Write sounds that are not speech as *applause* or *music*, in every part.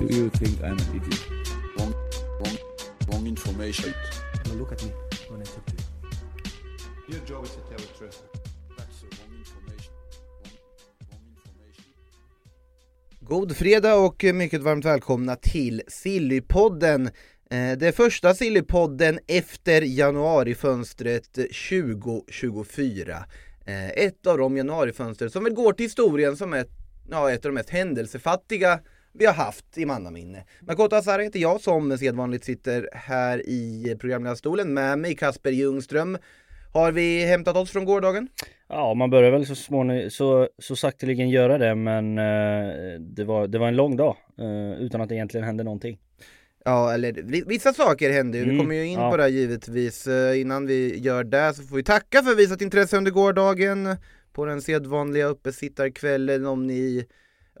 Do you think I'm an idiot? Wrong, wrong, wrong information. Now look at me when I talk to you. Your job is to tell the truth. That's the wrong information. Wrong, wrong information. God fredag och mycket varmt välkomna till Sillypodden. Eh, Det första Sillypodden efter januarifönstret 2024. Eh, Ett av de januarifönster som väl går till historien som ett, ja, ett av de mest händelsefattiga vi har haft i mannaminne. Makoto Asara heter jag som sedvanligt sitter här i programledarstolen med mig Kasper Ljungström. Har vi hämtat oss från gårdagen? Ja, man börjar väl så småningom, så, så sakteligen göra det, men eh, det, var, det var en lång dag eh, utan att det egentligen hände någonting. Ja, eller vi- vissa saker händer ju, vi Mm, kommer ju in ja. på det här givetvis. Eh, Innan vi gör det så får vi tacka för visat intresse under gårdagen på den sedvanliga uppesittarkvällen om ni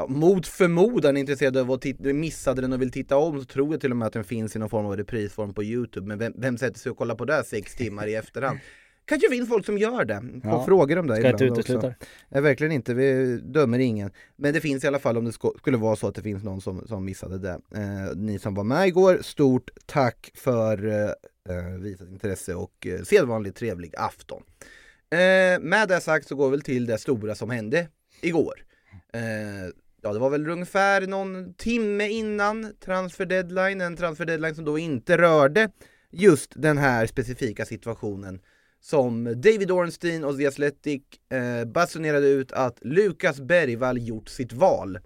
ja, mot förmodan är intresserade av att titta, missade den och vill titta om så tror jag till och med att den finns i någon form av reprisform på Youtube men vem, vem sätter sig och kollar på det sex timmar i efterhand? Kanske finns folk som gör det, får Ja, frågor om det Ska inte ibland utesluta också. Nej, verkligen inte, vi dömer ingen. Men det finns i alla fall om det skulle vara så att det finns någon som, som missade det. Eh, ni som var med igår, stort tack för eh, eh, visat intresse och eh, sedvanligt trevlig afton. Eh, med det sagt så går vi till det stora som hände igår. Eh, ja, det var väl ungefär någon timme innan transfer deadline, en transfer deadline som då inte rörde just den här specifika situationen som David Ornstein och The Athletic eh, basunerade ut att Lukas Bergvall gjort sitt val.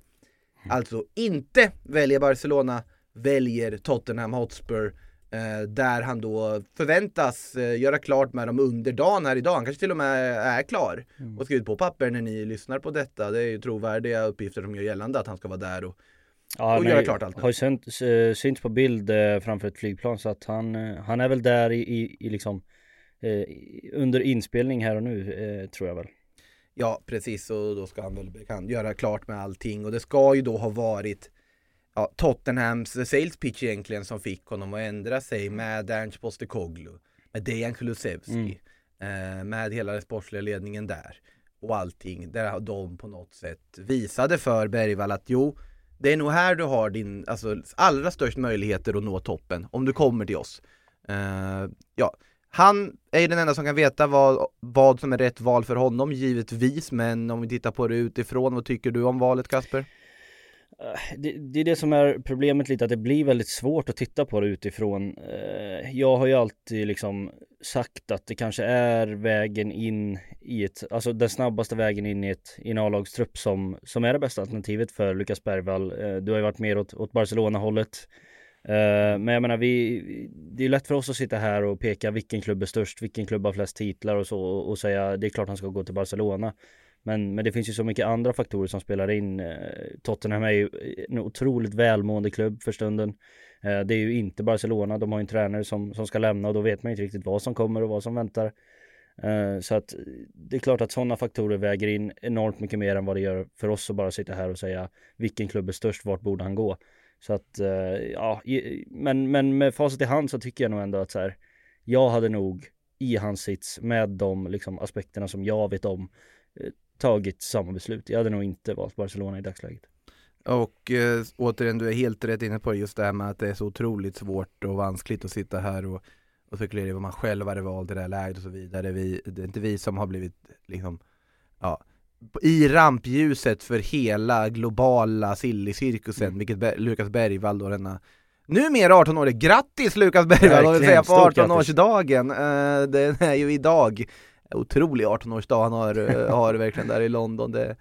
Alltså inte väljer Barcelona, väljer Tottenham Hotspur där han då förväntas eh, göra klart med dem under dagen här idag. Han kanske till och med är klar och skrivit på papper när ni lyssnar på detta. Det är ju trovärdiga uppgifter som gör gällande att han ska vara där och Ja, Och göra klart allt nu. Har ju synt, eh, synts på bild eh, framför ett flygplan så att han, eh, han är väl där i, i, i liksom eh, under inspelning här och nu eh, tror jag väl. Ja precis, och då ska han väl kan göra klart med allting och det ska ju då ha varit ja, Tottenhams sales pitch egentligen som fick honom att ändra sig med Ernst Postecoglou, med Dejan Kulusevski, eh, med hela den sportsliga ledningen där och allting. Där de på något sätt visade för Bergvall att jo, det är nog här du har din alltså, allra störst möjligheter att nå toppen om du kommer till oss. Eh, ja, han är ju den enda som kan veta vad, vad som är rätt val för honom givetvis, men om vi tittar på det utifrån, vad tycker du om valet Kasper? Eh, det, det är det som är problemet lite, att det blir väldigt svårt att titta på det utifrån. Eh, jag har ju alltid liksom sagt att det kanske är vägen in i ett, alltså den snabbaste vägen in i ett i en A-lagstrupp som, som är det bästa alternativet för Lukas Bergvall. Eh, du har ju varit mer åt, åt Barcelona-hållet. Men jag menar, vi, det är lätt för oss att sitta här och peka vilken klubb är störst, vilken klubb har flest titlar och så och, och säga det är klart han ska gå till Barcelona. Men, men det finns ju så mycket andra faktorer som spelar in. Eh, Tottenham är ju eh, en otroligt välmående klubb för stunden. Eh, det är ju inte Barcelona, de har ju en tränare som, som ska lämna och då vet man inte riktigt vad som kommer och vad som väntar. Så att det är klart att sådana faktorer väger in enormt mycket mer än vad det gör för oss att bara sitta här och säga vilken klubb är störst, vart borde han gå? Så att, ja, men, men med facit i hand så tycker jag nog ändå att så här, jag hade nog i hans sits med de liksom, aspekterna som jag vet om tagit samma beslut. Jag hade nog inte valt Barcelona i dagsläget. Och eh, återigen, du är helt rätt inne på just det här med att det är så otroligt svårt och vanskligt att sitta här och, och spekulera i vad man själv hade valt i det här läget och så vidare. Vi, det är inte vi som har blivit liksom, ja, i rampljuset för hela globala silly-cirkusen, Mm. vilket Be- Lukas Bergvall då denna Numera 18 år, grattis Lukas Bergvall, vill säga på stort grattis. 18-årsdagen! Uh, den är ju idag, otrolig 18-årsdag han har, eh, *laughs* har verkligen där i London. Det,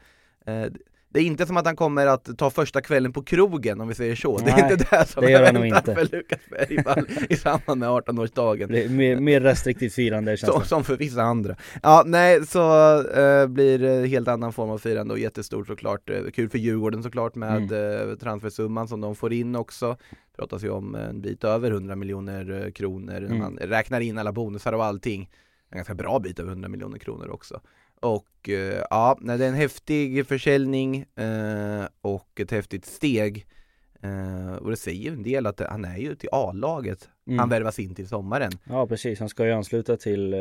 eh, det är inte som att han kommer att ta första kvällen på krogen om vi säger så. det är Nej, inte det som det gör han inte. för Lukas Bergvall i samband med 18-årsdagen. Det är mer, mer restriktivt firande känns Som, det. som för vissa andra. Ja, nej, så eh, blir det helt annan form av firande och jättestort såklart. Eh, kul för Djurgården såklart med eh, transfersumman som de får in också. Det pratas ju om en bit över 100 miljoner kronor när Mm. man räknar in alla bonusar och allting. En ganska bra bit över 100 miljoner kronor också. Och eh, ja, det är en häftig försäljning eh, och ett häftigt steg. Eh, och det säger ju en del att han är ju till A-laget Mm. han värvas in till sommaren. Ja precis, han ska ju ansluta till,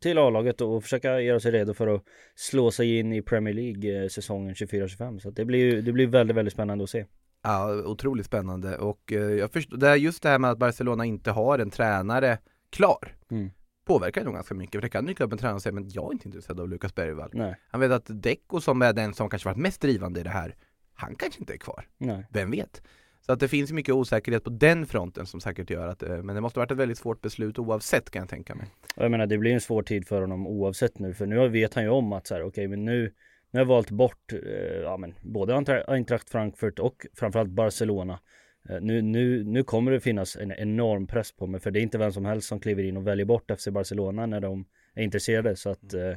till A-laget och försöka göra sig redo för att slå sig in i Premier League säsongen 24-25 så det blir det blir väldigt, väldigt spännande att se. Ja, otroligt spännande och jag förstår, det är just det här med att Barcelona inte har en tränare klar Mm. Påverkar nog ganska mycket för det kan dyka upp en tränare och säga men jag är inte intresserad av Lukas Bergvall. Nej, Han vet att Deco som är den som kanske varit mest drivande i det här, han kanske inte är kvar. nej. Vem vet? Så att det finns mycket osäkerhet på den fronten som säkert gör att, eh, men det måste varit ett väldigt svårt beslut oavsett kan jag tänka mig. Jag menar det blir en svår tid för honom oavsett nu för nu vet han ju om att så här, okej men nu nu har jag valt bort eh, ja, men, både Eintra- Eintracht Frankfurt och framförallt Barcelona. Eh, nu, nu, nu kommer det finnas en enorm press på mig för det är inte vem som helst som kliver in och väljer bort FC Barcelona när de är intresserade så att eh,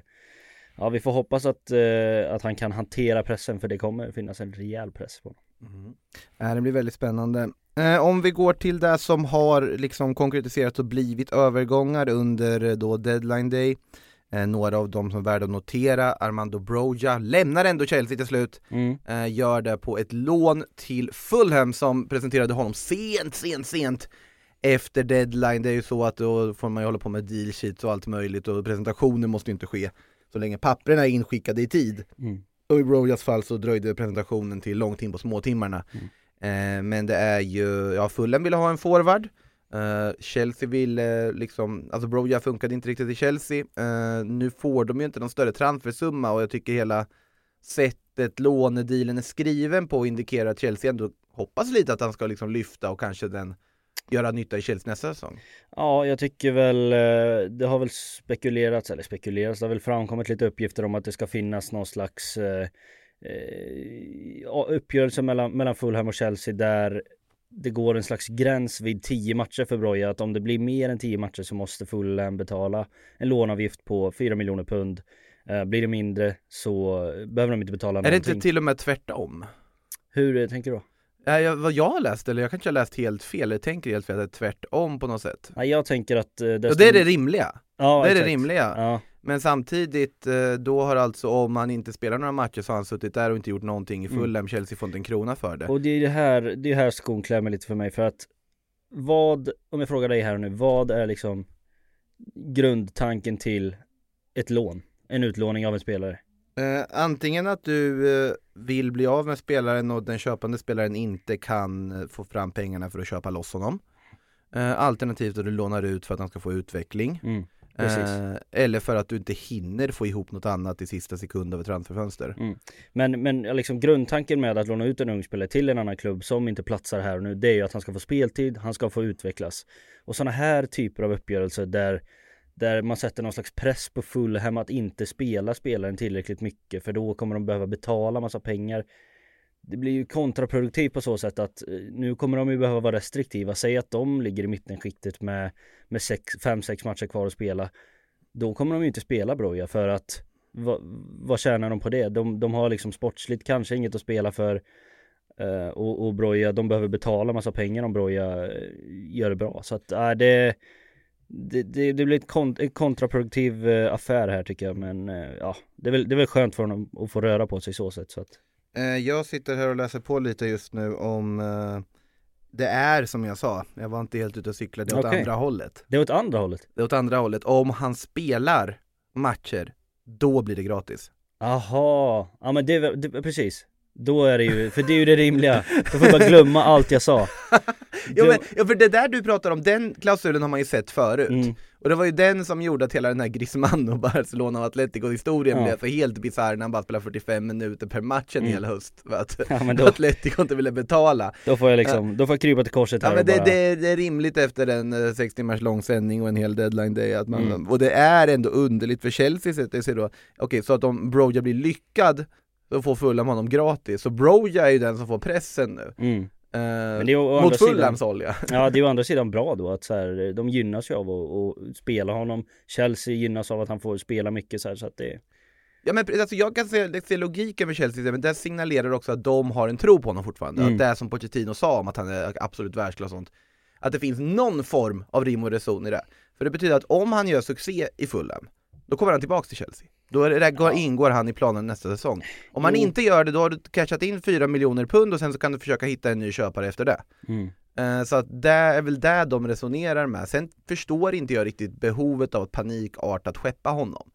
Ja vi får hoppas att, eh, att han kan hantera pressen för det kommer finnas en rejäl press på honom. Ja, det blir väldigt spännande. Eh, om vi går till det som har liksom konkretiserats och blivit övergångar under då deadline day. Eh, några av dem som är värda att notera, Armando Broja lämnar ändå Chelsea till slut. Mm. Eh, gör det på ett lån till Fulham som presenterade honom sent, sent, sent efter deadline. Det är ju så att då får man ju hålla på med deal sheets och allt möjligt och presentationer måste ju inte ske så länge papperna är inskickade i tid. Mm. Och i Brojas fall så dröjde presentationen till långt in på småtimmarna. Eh, men det är ju, ja Fulham ville ha en forward. Uh, Chelsea ville liksom, alltså Broja funkade inte riktigt i Chelsea. Uh, nu får de ju inte någon större transfersumma och jag tycker hela sättet lånedealen är skriven på indikerar att Chelsea ändå hoppas lite att han ska liksom lyfta och kanske den göra nytta i Chelsea nästa säsong. Ja, jag tycker väl, eh, det har väl spekulerats, eller spekulerats, det har väl framkommit lite uppgifter om att det ska finnas någon slags eh, uppgörelse mellan, mellan Fulham och Chelsea där det går en slags gräns vid 10 matcher för Broja, att om det blir mer än 10 matcher så måste Fulham betala en lånavgift på 4 miljoner pund. Eh, blir det mindre så behöver de inte betala Är det någonting. inte till och med tvärtom? Hur eh, tänker du då? Eh, jag, vad jag har läst, eller jag kanske har läst helt fel, eller tänker helt fel, att det är tvärtom på något sätt. Nej, jag tänker att... eh, Ja, desto- det är det rimliga. Ja, det är det exakt. rimliga. Ja, Men samtidigt, eh, då har alltså om han inte spelar några matcher så har han suttit där och inte gjort någonting i Mm. Fulham, Chelsea får inte en krona för det. Och det är det här, det är här skon klämmer lite för mig för att vad, om jag frågar dig här nu, vad är liksom grundtanken till ett lån? En utlåning av en spelare? Eh, antingen att du eh, vill bli av med spelaren och den köpande spelaren inte kan eh, få fram pengarna för att köpa loss honom. Eh, alternativt att du lånar ut för att han ska få utveckling. Mm. Eh, eller för att du inte hinner få ihop något annat i sista sekund av ett transferfönster. Men, men ja, liksom grundtanken med att låna ut en ung spelare till en annan klubb som inte platsar här och nu, det är ju att han ska få speltid, han ska få utvecklas. Och sådana här typer av uppgörelser där där man sätter någon slags press på Fulham att inte spela spelaren tillräckligt mycket för då kommer de behöva betala massa pengar. Det blir ju kontraproduktivt på så sätt att eh, nu kommer de ju behöva vara restriktiva. Säg att de ligger i mittenskiktet med, med 5-6 matcher kvar att spela. Då kommer de ju inte spela Broja för att vad, vad tjänar de på det? De, de har liksom sportsligt kanske inget att spela för Uh, och, och Broja, de behöver betala massa pengar om Broja eh, gör det bra. Så att uh, det, det, det, det blir ett kont- en kontraproduktiv affär här tycker jag. Men uh, ja, det är, väl, det är väl skönt för honom att få röra på sig så sätt. Så att, jag sitter här och läser på lite just nu om eh, det är som jag sa, jag var inte helt ute och cyklade, det är åt Okej. andra hållet. det är åt andra hållet. Det är åt andra hållet. Om han spelar matcher, då blir det gratis. Aha, ja men det, det precis. Då är det ju, för det är ju det rimliga. Då får jag bara glömma allt jag sa. *laughs* Ja, men, ja för det där du pratar om, den klausulen har man ju sett förut. Mm. Och det var ju den som gjorde att hela den här Griezmann och Barcelona och Atletico historien Ja. blev så helt bisarr när han bara spelade 45 minuter per match en Mm. hel höst. För att Ja, *laughs* då- Atletico inte ville betala. Då får jag liksom, då får jag krypa till korset här Ja men det, bara, det, det är rimligt efter en eh, sex timmars lång sändning och en hel deadline day att man, Mm. och det är ändå underligt för Chelsea sett det sig då, okej så att om Broja blir lyckad så får Fulham honom gratis. Så Broja är ju den som får pressen nu. Mm. Eh, å andra mot Fulhams olja. Ja det är å andra *laughs* sidan bra då att så här, de gynnas ju av att, att spela honom Chelsea gynnas av att han får spela mycket så här, så att det Ja men alltså jag kan se, se logiken med Chelsea, men det signalerar också att de har en tro på honom fortfarande. Mm. Att det som Pochettino sa om att han är absolut världsklass och sånt. Att det finns någon form av rim och reson i det. För det betyder att om han gör succé i Fulham, då kommer han tillbaks till Chelsea. Då är det, går, ingår han i planen nästa säsong. Om han Jo. inte gör det, då har du cashat in 4 miljoner pund och sen så kan du försöka hitta en ny köpare efter det. mm. Eh, Så att det är väl där de resonerar med. Sen förstår inte jag riktigt behovet av att panikartat skeppa honom.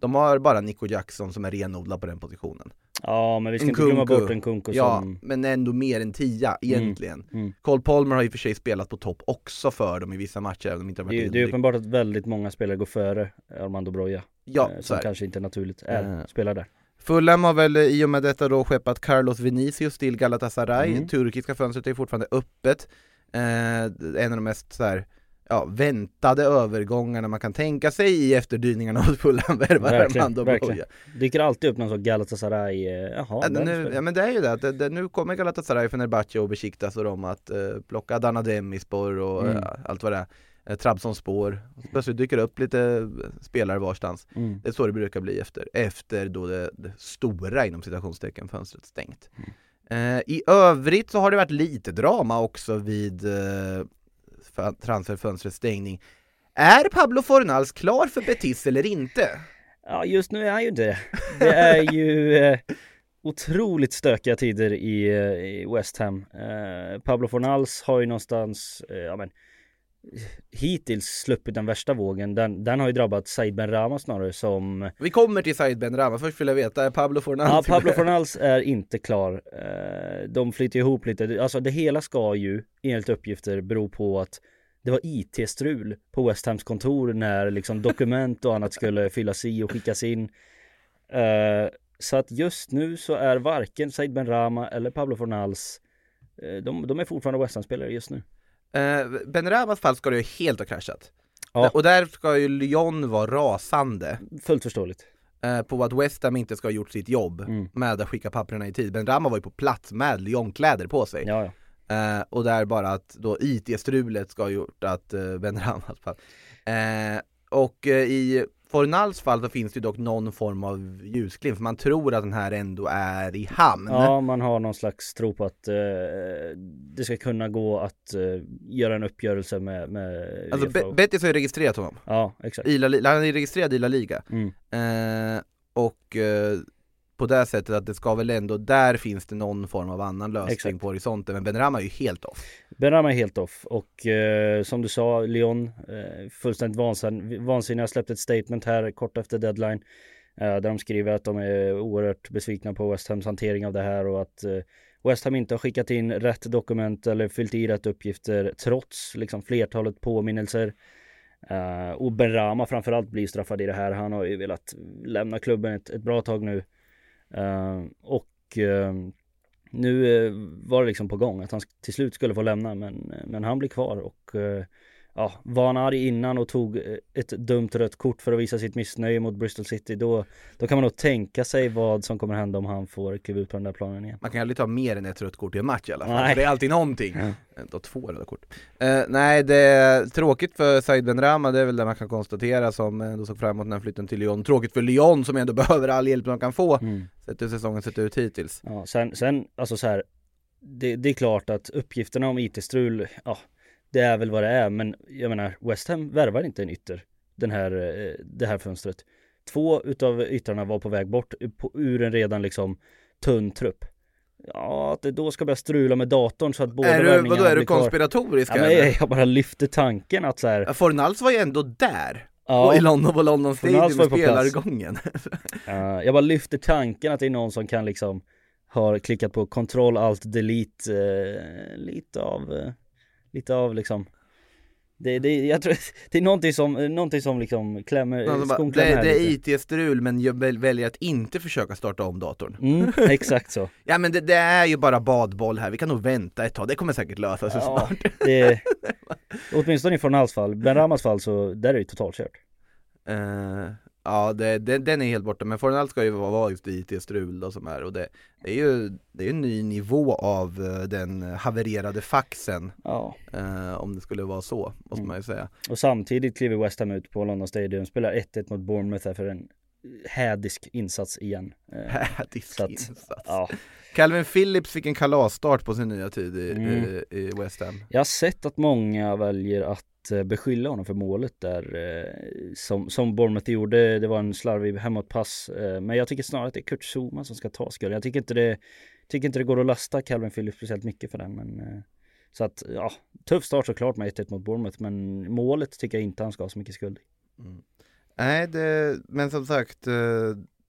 De har bara Nico Jackson som är renodlad på den positionen. Ja men vi ska inte Nkunku. glömma bort en Kunko Ja, som men ändå mer än tia egentligen. mm. Cole Palmer har och för sig spelat på topp också för dem i vissa matcher, även om inte har det, varit är- det är uppenbart att väldigt många spelare går före Armando Broja Ja, eh, Som kanske inte naturligt är, Eh. spelar där Fulham har väl i och med detta då skeppat Carlos Vinicius till Galatasaray. Mm. Turkiska fönstret är fortfarande öppet. Eh, en av de mest så här, ja, väntade övergångarna man kan tänka sig i efterdyningarna av Fulham värvar Armando. Broja. Dyker alltid upp någon sån Galatasaray, eh, jaha Ja, nu, ja men det är ju det, att det, det, nu kommer Galatasaray, Fenerbahce och Besiktas och de att eh, plocka Adana Demispor och Mm. eh, allt vad det är. Eh, Trabzonspor, plötsligt dyker det upp lite eh, spelare varstans. mm. Det är så det brukar bli efter, efter då det, det stora inom citationstecken fönstret stängt. Eh, I övrigt så har det varit lite drama också vid eh, transferfönstrets stängning. Är Pablo Fornals klar för Betis eller inte? Ja just nu är han ju inte det. Det är ju eh, otroligt stökiga tider i, eh, i West Ham. Eh, Pablo Fornals har ju någonstans, eh, ja men hittills sluppit den värsta vågen. Den, den har ju drabbat Said Ben Rama snarare som Vi kommer till Said Ben Rama, först vill jag veta, är Pablo Fornals Ja, Pablo Fornals är inte klar. Eh, De flyter ihop lite. Alltså det hela ska ju enligt uppgifter bero på att det var IT-strul på West Hams kontor när liksom dokument och annat skulle fyllas i och skickas in. Eh, Så att just nu så är varken Said Ben Rama eller Pablo Fornals eh, de, de är fortfarande West Ham-spelare just nu. Eh, ben Ramas fall ska det ju helt ha kraschat. Ja. Och där ska ju Lyon vara rasande Fullt förståeligt. eh, på att West Ham inte ska ha gjort sitt jobb Mm. med att skicka papperna i tid. Ben Rama var ju på plats med Lyon-kläder på sig. Ja, ja. Eh, och där bara att då IT-strulet ska ha gjort att eh, Ben Ramas fall. Eh, och eh, i Fornals fall så finns det dock någon form av ljusglimt, för man tror att den här ändå är i hamn. Ja, man har någon slags tro på att eh, det ska kunna gå att eh, göra en uppgörelse med, med Alltså. Be- Betis har ju registrerat honom. Ja, exakt. I La, han är registrerad i La Liga. Mm. Eh, och eh, på det sättet att det ska väl ändå, där finns det någon form av annan lösning Exakt. på horisonten, men Ben Rama är ju helt off. Benrahma är helt off och eh, som du sa, Lyon eh, fullständigt vansin, vansinniga har släppt ett statement här kort efter deadline eh, där de skriver att de är oerhört besvikna på West Hams hantering av det här och att eh, West Ham inte har skickat in rätt dokument eller fyllt i rätt uppgifter trots liksom flertalet påminnelser. Eh, och Benrahma framförallt blir straffad i det här. Han har ju velat lämna klubben ett, ett bra tag nu. Ehm, och ehm, nu eh, var det liksom på gång att han till slut skulle få lämna men, eh, men han blir kvar och eh, ja, var han arg innan och tog eh, ett dumt rött kort för att visa sitt missnöje mot Bristol City då, då kan man nog tänka sig vad som kommer hända om han får kliva ut på den där planen igen. Man kan ju aldrig ta mer än ett rött kort i en match i alla fall, Nej. så det är alltid någonting. Ja. Inte två röda kort. Eh, nej, det är tråkigt för Said Ben Rama, det är väl det man kan konstatera som ändå såg fram emot den här flytten till Lyon. Tråkigt för Lyon som ändå *laughs* behöver all hjälp de kan få, Mm. sett hur säsongen sett ut hittills. Ja, sen, sen alltså så här, det, det är klart att uppgifterna om IT-strul, ja, det är väl vad det är, men jag menar, West Ham värvar inte en ytter den här, eh, det här fönstret. Två utav yttrarna var på väg bort på, ur en redan liksom tunn trupp. Ja, att det då ska börja strula med datorn så att båda Är du, vadå, är du konspiratorisk Ja, eller? jag, jag bara lyfter tanken att så här, Ja, Fornals var ju ändå där, ja, och i London på London Stadium plats. spelargången. *laughs* Eh, jag bara lyfter tanken att det är någon som kan liksom har klickat på kontroll alt delete eh, lite av eh, lite av liksom det, det, jag tror, *laughs* det är någonting som, någonting som liksom klämmer, som bara, det, här det är. IT-strul men jag väl, väljer att inte försöka starta om datorn. Mm, *laughs* exakt så. Ja men det, det är ju bara badboll här, vi kan nog vänta ett tag, det kommer säkert lösa sig Ja, snart. det, *laughs* åtminstone i Fornals fall, Ben Ramas fall så där är det totalt kört. Eh, Ja, det, den, den är helt borta, men Fornal ska ju vara vara just IT-strul då som är och det, det är ju det är en ny nivå av eh, den havererade faxen Ja, eh, om det skulle vara så, måste Mm. man ju säga. och samtidigt kliver West Ham ut på London Stadium, spelar 1-1 mot Bournemouth här för en hädisk insats igen. Eh, Hädisk att, insats. ja. Calvin Phillips fick en kalasstart på sin nya tid i, Mm. i, i West Ham. Jag har sett att många väljer att eh, beskylla honom för målet där eh, som, som Bournemouth gjorde. Det var en slarvig hemåtpass. Eh, men jag tycker snarare att det är Kurt Zuma som ska ta skulden. Jag tycker inte det, tycker inte det går att lasta Calvin Phillips speciellt mycket för den. Men, eh, så att ja, tuff start såklart med 1-1 mot Bournemouth. Men målet tycker jag inte han ska ha så mycket skuld i. Nej, det, men som sagt, eh,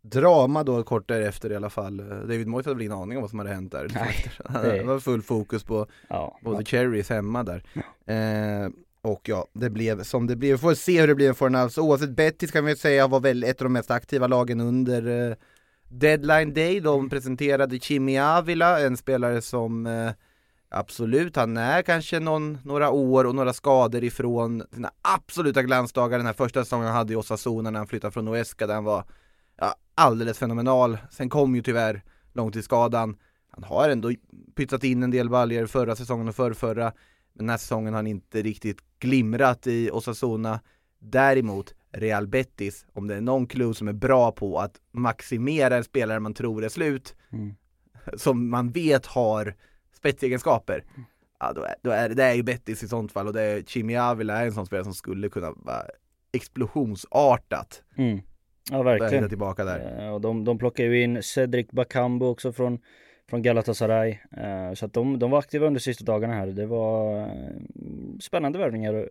drama då kort därefter i alla fall. Eh, David Moyes hade väl ingen aning om vad som hade hänt där. Nej, *laughs* det var full fokus på Ja, både Cherries hemma där. Eh, och ja, det blev som det blev. Vi får se hur det blir för så oavsett Betis kan vi säga var väl ett av de mest aktiva lagen under eh, Deadline Day. De presenterade Chimi Avila, en spelare som eh, absolut, han är kanske någon, några år och några skador ifrån sina absoluta glansdagar den här första säsongen han hade i Osasuna när han flyttade från Huesca där han var ja, alldeles fenomenal. Sen kom ju tyvärr långtidsskadan. Han har ändå pytsat in en del baljer förra säsongen och förrförra. Men den här säsongen har han inte riktigt glimrat i Osasuna. Däremot Real Betis, om det är någon klubb som är bra på att maximera en spelare man tror är slut, Mm. som man vet har spetsegenskaper, ja då är, då är det, det är ju Betis i sånt fall och det är Chimi Avila är en sån spelare som skulle kunna vara explosionsartat Mm. Ja verkligen. tillbaka där. Eh, Och de, de plockar ju in Cedric Bakambu också från, från Galatasaray. Eh, Så att de, de var aktiva under sista dagarna här. Det var eh, spännande värvningar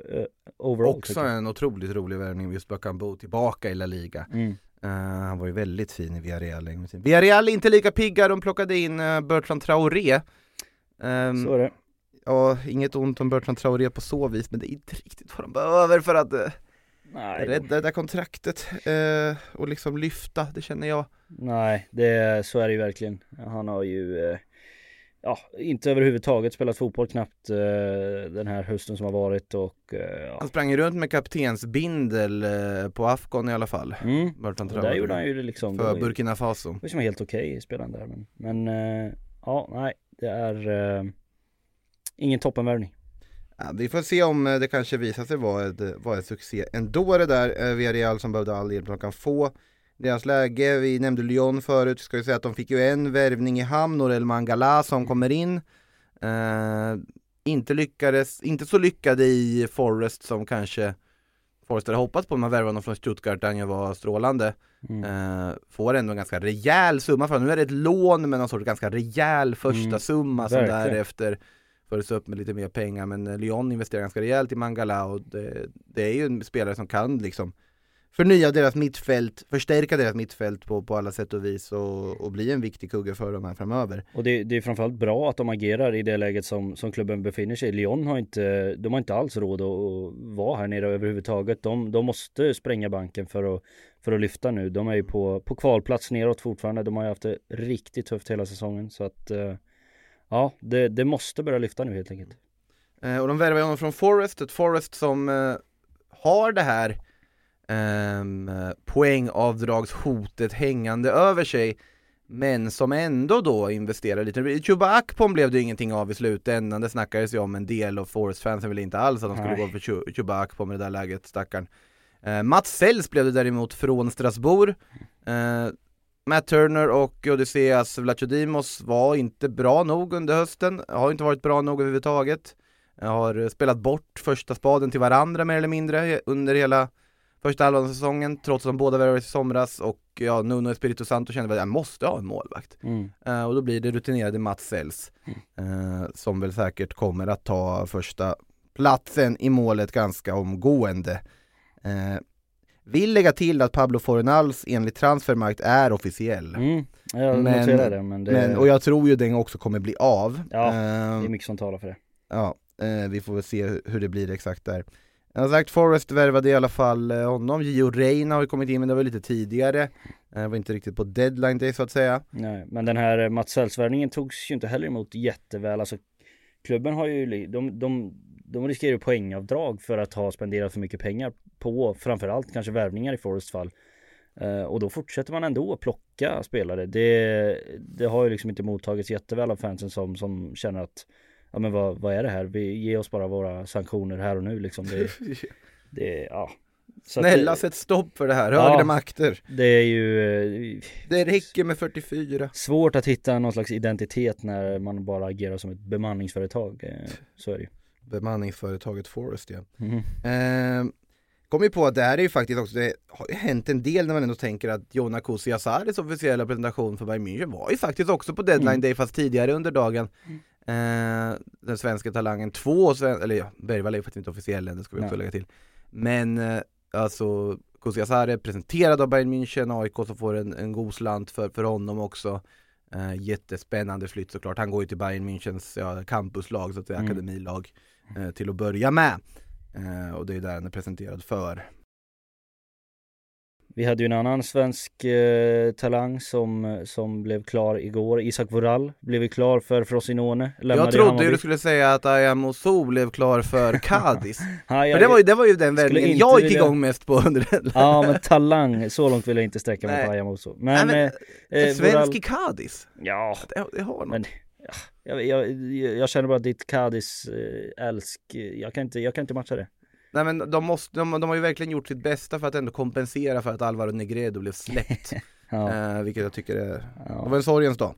overall. Också en otroligt rolig värvning just Bakambu tillbaka i La Liga. Mm. Eh, han var ju väldigt fin i Villarreal tiden. Villarreal är inte lika pigga, de plockade in uh, Bertrand Traoré. Ehm, Så är det. ja, inget ont om Bertrand Traoré på så vis, men det är inte riktigt vad de behöver för att uh, Nej, rädda det där kontraktet eh, och liksom lyfta, det känner jag. nej det, så är det ju verkligen. Han har ju eh, ja, inte överhuvudtaget spelat fotboll knappt eh, den här hösten som har varit och eh, ja. Han sprang ju runt med kaptensbindel eh, på Afghan i alla fall. Mm. Bertrand där gjorde han ju det liksom. För Burkina Faso. Det var helt okej spelaren där men, men eh, ja, nej, det är eh, ingen toppenvärvning. Ja, vi får se om eh, det kanske visar sig vara, ett, eh, vara en succé ändå det där. Eh, Villarreal som behövde all hjälp de kan få. Deras läge, vi nämnde Lyon förut, ska ju säga att de fick ju en värvning i hamn, Norel Mangala som kommer in. Eh, inte lyckades, inte så lyckade i Forest som kanske Forest hade hoppats på, man värvade honom från Stuttgart där han ju var strålande. Mm. Eh, får ändå en ganska rejäl summa för honom. Nu är det ett lån med någon sorts ganska rejäl första Mm, summa som verkligen. därefter följs upp med lite mer pengar. Men eh, Lyon investerar ganska rejält i Mangala och det, det är ju en spelare som kan liksom förnya deras mittfält, förstärka deras mittfält på, på alla sätt och vis och, och bli en viktig kugge för dem här framöver. Och det, det är framförallt bra att de agerar i det läget som, som klubben befinner sig i. Lyon har inte, de har inte alls råd att, att vara här nere överhuvudtaget. De, de måste spränga banken för att, för att lyfta nu. De är ju på, på kvalplats neråt fortfarande. De har ju haft det riktigt tufft hela säsongen. Så att eh, ja, det, det måste börja lyfta nu helt enkelt. Eh, och de värvar honom från Forest, ett Forest som eh, har det här eh, poängavdragshotet hängande över sig men som ändå då investerar lite. Chuba Akpom blev det ju ingenting av i slutändan, det snackades ju om en del och Forest-fansen ville inte alls att de skulle Nej. gå för Chu- Chuba Akpom i det där läget, stackarn. Eh, Mats Sells blev det däremot från Strasbourg. Eh, Matt Turner och Odysseas Vlachodimos var inte bra nog under hösten, har inte varit bra nog överhuvudtaget. Har spelat bort första spaden till varandra mer eller mindre under hela första halvan av säsongen trots att de båda värvades i somras och ja, Nuno Espirito Santo kände att jag måste ha en målvakt. Mm. Eh, och då blir det rutinerade Mats Sells eh, som väl säkert kommer att ta första platsen i målet ganska omgående. Eh, vill lägga till att Pablo Fornals enligt Transfermarkt är officiell. Mm. Jag Men- det men det, Men, och jag tror ju den också kommer bli av. Ja, det är mycket som talar för det. Ja, vi får väl se hur det blir exakt där. Jag har sagt Forrest värvade i alla fall eh, honom, Gio Reina har ju kommit in men det var lite tidigare. Eh, det var inte riktigt på deadline day så att säga. Nej, men den här eh, Mats Sells-värvningen togs ju inte heller emot jätteväl. Alltså, klubben har ju, de, de, de riskerar ju poängavdrag för att ha spenderat för mycket pengar på framförallt kanske värvningar i Forrests fall. Och då fortsätter man ändå att plocka spelare. Det, det har ju liksom inte mottagits jätteväl av fansen som, som känner att Ja men vad, vad är det här? Vi ger oss bara våra sanktioner här och nu liksom. Det, *laughs* det ja. Så Snälla det, sätt stopp för det här, Ja. högre makter. det är ju eh, Det räcker med 44. svårt att hitta någon slags identitet när man bara agerar som ett bemanningsföretag. Eh, Så är det ju. Bemanningsföretaget Forest ja. Mhm. Eh, kom ju på att det här är ju faktiskt också, det har ju hänt en del när man ändå tänker att Jona Kusiasaris officiella presentation för Bayern München var ju faktiskt också på deadline Mm. day fast tidigare under dagen. Eh, den svenska talangen, två sven- eller ja, Bergvall är ju faktiskt inte officiell än, det ska vi också Nej. lägga till. Men eh, alltså Kusiasare presenterad av Bayern München, AIK som får en, en god slant för, för honom också. Eh, jättespännande flytt såklart, han går ju till Bayern Münchens ja, campuslag, så att säga, Mm. akademilag eh, till att börja med. Eh, och det är där han är presenterad för. Vi hade ju en annan svensk eh, talang som, som blev klar igår. Isak Vorall blev ju klar för Frosinone. Jag trodde ju Hammarby. du skulle säga att Ayam Oso blev klar för *laughs* Cadiz. Ja, jag- för det var ju, det var ju den vändningen jag gick vilja- igång mest på under den. Ja men talang, så långt vill jag inte sträcka mig på Ayamoso. Men, Nej, eh, men, eh, en svensk i Cadiz, Ja, det, det har något. Men- jag, jag, jag känner bara att ditt Cadiz eh, älsk, eh, jag kan, inte, jag kan inte matcha det. Nej men de, måste, de, de har ju verkligen gjort sitt bästa för att ändå kompensera för att Alvaro Negredo blev släppt. *laughs* Ja, eh, vilket jag tycker är, det ja. var en sorgens dag.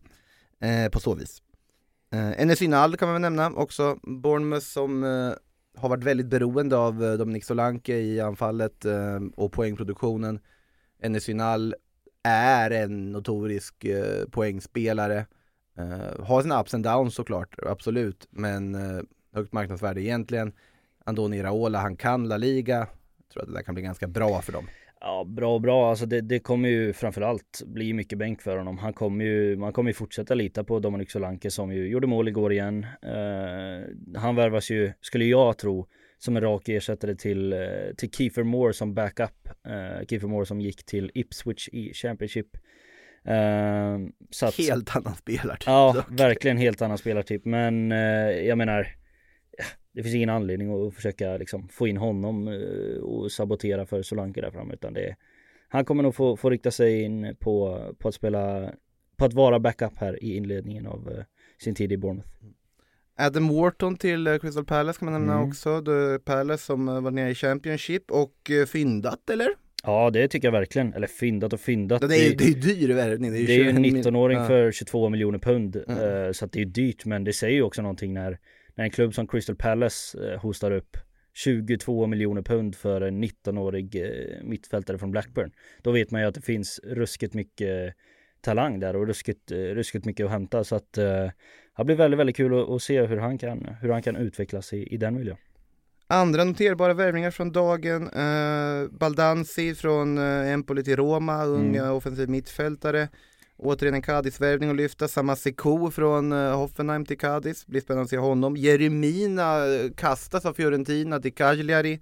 Eh, på så vis. Eh, Enes Nall kan man väl nämna också, Bournemouth som eh, har varit väldigt beroende av eh, Dominic Solanke i anfallet eh, och poängproduktionen. Enes Nall är en notorisk eh, poängspelare. Eh, har sina ups and downs såklart, absolut, men eh, högt marknadsvärde egentligen. Andoni Iraola, han kan La Liga. Jag tror att det där kan bli ganska bra för dem. Ja, bra, bra. Alltså det, det kommer ju framförallt bli mycket bänk för honom. Han kommer ju, man kommer ju fortsätta lita på Dominic Solanke som ju gjorde mål igår igen. Eh, han värvas ju, skulle jag tro, som en rak ersättare till, eh, till Kiefer Moore som backup. Uh, Kiefer Moore som gick till Ipswich i Championship. Så att, Helt annan spelartyp Ja, dock. verkligen helt annan spelartyp. Men eh, jag menar, det finns ingen anledning att försöka liksom, få in honom eh, och sabotera för Solanke där framme. Utan det, han kommer nog få, få rikta sig in på, på att spela, på att vara backup här i inledningen av eh, sin tid i Bournemouth. Adam Wharton till eh, Crystal Palace kan man nämna Mm. också. The Palace som var nere i Championship och fyndat eller? Ja, det tycker jag verkligen. Eller fyndat och fyndat. Det är ju det är ju dyr värvning. Det är ju en 21 19-åring ja. för 22 miljoner pund. Mm. Så att det är dyrt men det säger ju också någonting när, när en klubb som Crystal Palace eh, hostar upp 22 miljoner pund för en 19-årig eh, mittfältare från Blackburn. Då vet man ju att det finns ruskigt mycket talang där och ruskigt, eh, ruskigt mycket att hämta. Så att eh, det blir väldigt, väldigt kul att, att se hur han kan, hur han kan utvecklas i, i den miljön. Andra noterbara värvningar från dagen. Eh, Baldanzi från eh, Empoli till Roma, unga Mm. offensiv mittfältare. Återigen en Cadiz-värvning att lyfta. Samma Sekou från eh, Hoffenheim till Cadiz. Blir spännande att se honom. Jeremina eh, kastas av Fiorentina till Cagliari.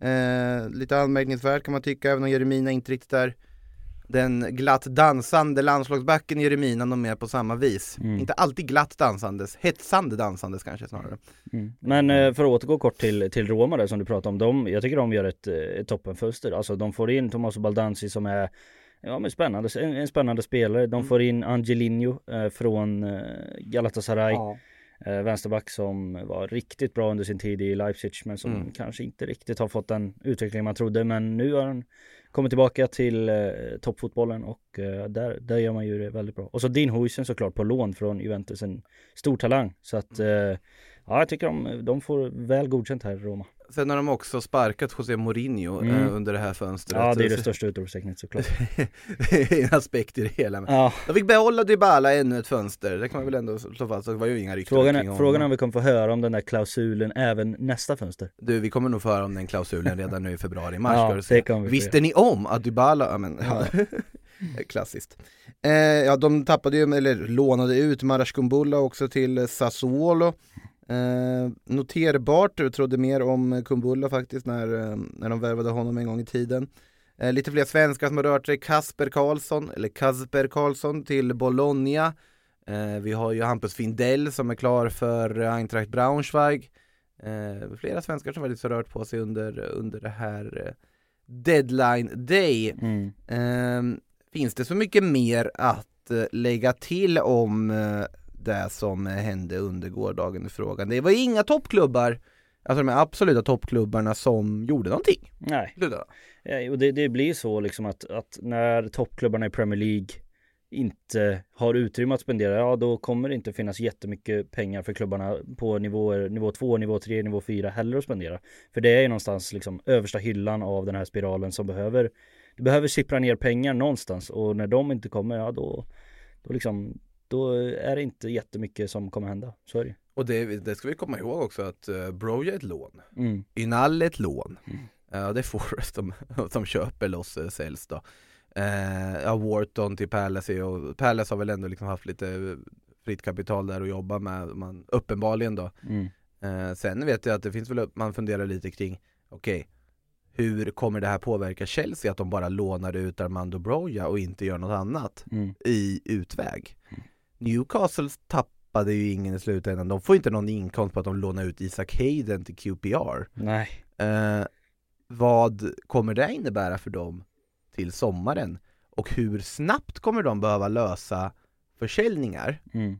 Eh, lite anmärkningsvärt kan man tycka, även om Jeremina inte riktigt är den glatt dansande landslagsbacken Jeremina de är på samma vis. Mm. Inte alltid glatt dansandes, hetsande dansandes kanske snarare. Mm. Men eh, för att återgå kort till, till Roma där som du pratade om. De, jag tycker de gör ett, eh, ett toppenfönster. Alltså de får in Tommaso Baldanzi som är Ja men spännande, en, en spännande spelare. De får in Angelino eh, från eh, Galatasaray. Eh, vänsterback som var riktigt bra under sin tid i Leipzig men som Mm. kanske inte riktigt har fått den utveckling man trodde. Men nu har han kommit tillbaka till eh, toppfotbollen och eh, där, där gör man ju det väldigt bra. Och så Dean Huijsen såklart på lån från Juventus, en stor talang. Så att Mm. eh, ja, jag tycker de, de får väl godkänt här i Roma. Sen har de också sparkat José Mourinho Mm. eh, under det här fönstret. Ja, det är det största utropstecknet såklart. *laughs* det är en aspekt i det hela. Men Ja, de fick behålla Dybala ännu ett fönster, det kan man väl ändå slå fast. Det var ju inga rykten frågan kring är, honom. frågan är om vi kommer få höra om den där klausulen även nästa fönster. Du, vi kommer nog få höra om den klausulen redan nu i februari-mars Ja, det kommer vi Visste ni om att Dybala, ja men, ja. *laughs* klassiskt. Eh, ja, de tappade ju, eller lånade ut Marash Kumbulla också till Sassuolo. Eh, noterbart, jag trodde mer om Kumbulla faktiskt när, eh, när de värvade honom en gång i tiden. Eh, lite fler svenskar som har rört sig, Kasper Karlsson, eller Kasper Karlsson till Bologna. Eh, vi har ju Hampus Findell som är klar för Eintracht Braunschweig. Eh, flera svenskar som faktiskt har rört på sig under, under det här eh, deadline day. Mm. Finns det så mycket mer att lägga till om det som hände under gårdagen i frågan? Det var inga toppklubbar, alltså de absoluta toppklubbarna som gjorde någonting. Nej. Eh, och det, det blir så liksom att, att när toppklubbarna i Premier League inte har utrymme att spendera, ja då kommer det inte finnas jättemycket pengar för klubbarna på nivåer, nivå 2, nivå 3, nivå 4 heller att spendera. För det är ju någonstans liksom översta hyllan av den här spiralen som behöver, det behöver sippra ner pengar någonstans och när de inte kommer, ja då, då liksom, då är det inte jättemycket som kommer hända. Så är det. Och det, det ska vi komma ihåg också att uh, Broja är ett lån, mm. Ynal är ett lån. Mm. Ja det är Forrest som, *laughs* som köper loss eh, säljs då. Eh, ja, Wharton till Palace och Palace har väl ändå liksom haft lite fritt kapital där att jobba med, man, uppenbarligen då. Mm. Eh, sen vet jag att det finns väl, man funderar lite kring, okej, hur kommer det här påverka Chelsea att de bara lånar ut Armando Broja och inte gör något annat Mm. i utväg? Newcastle tappade ju ingen i slutändan, de får inte någon inkomst på att de lånar ut Isak Hayden till QPR. Nej. Eh, vad kommer det innebära för dem till sommaren? Och hur snabbt kommer de behöva lösa försäljningar Mm.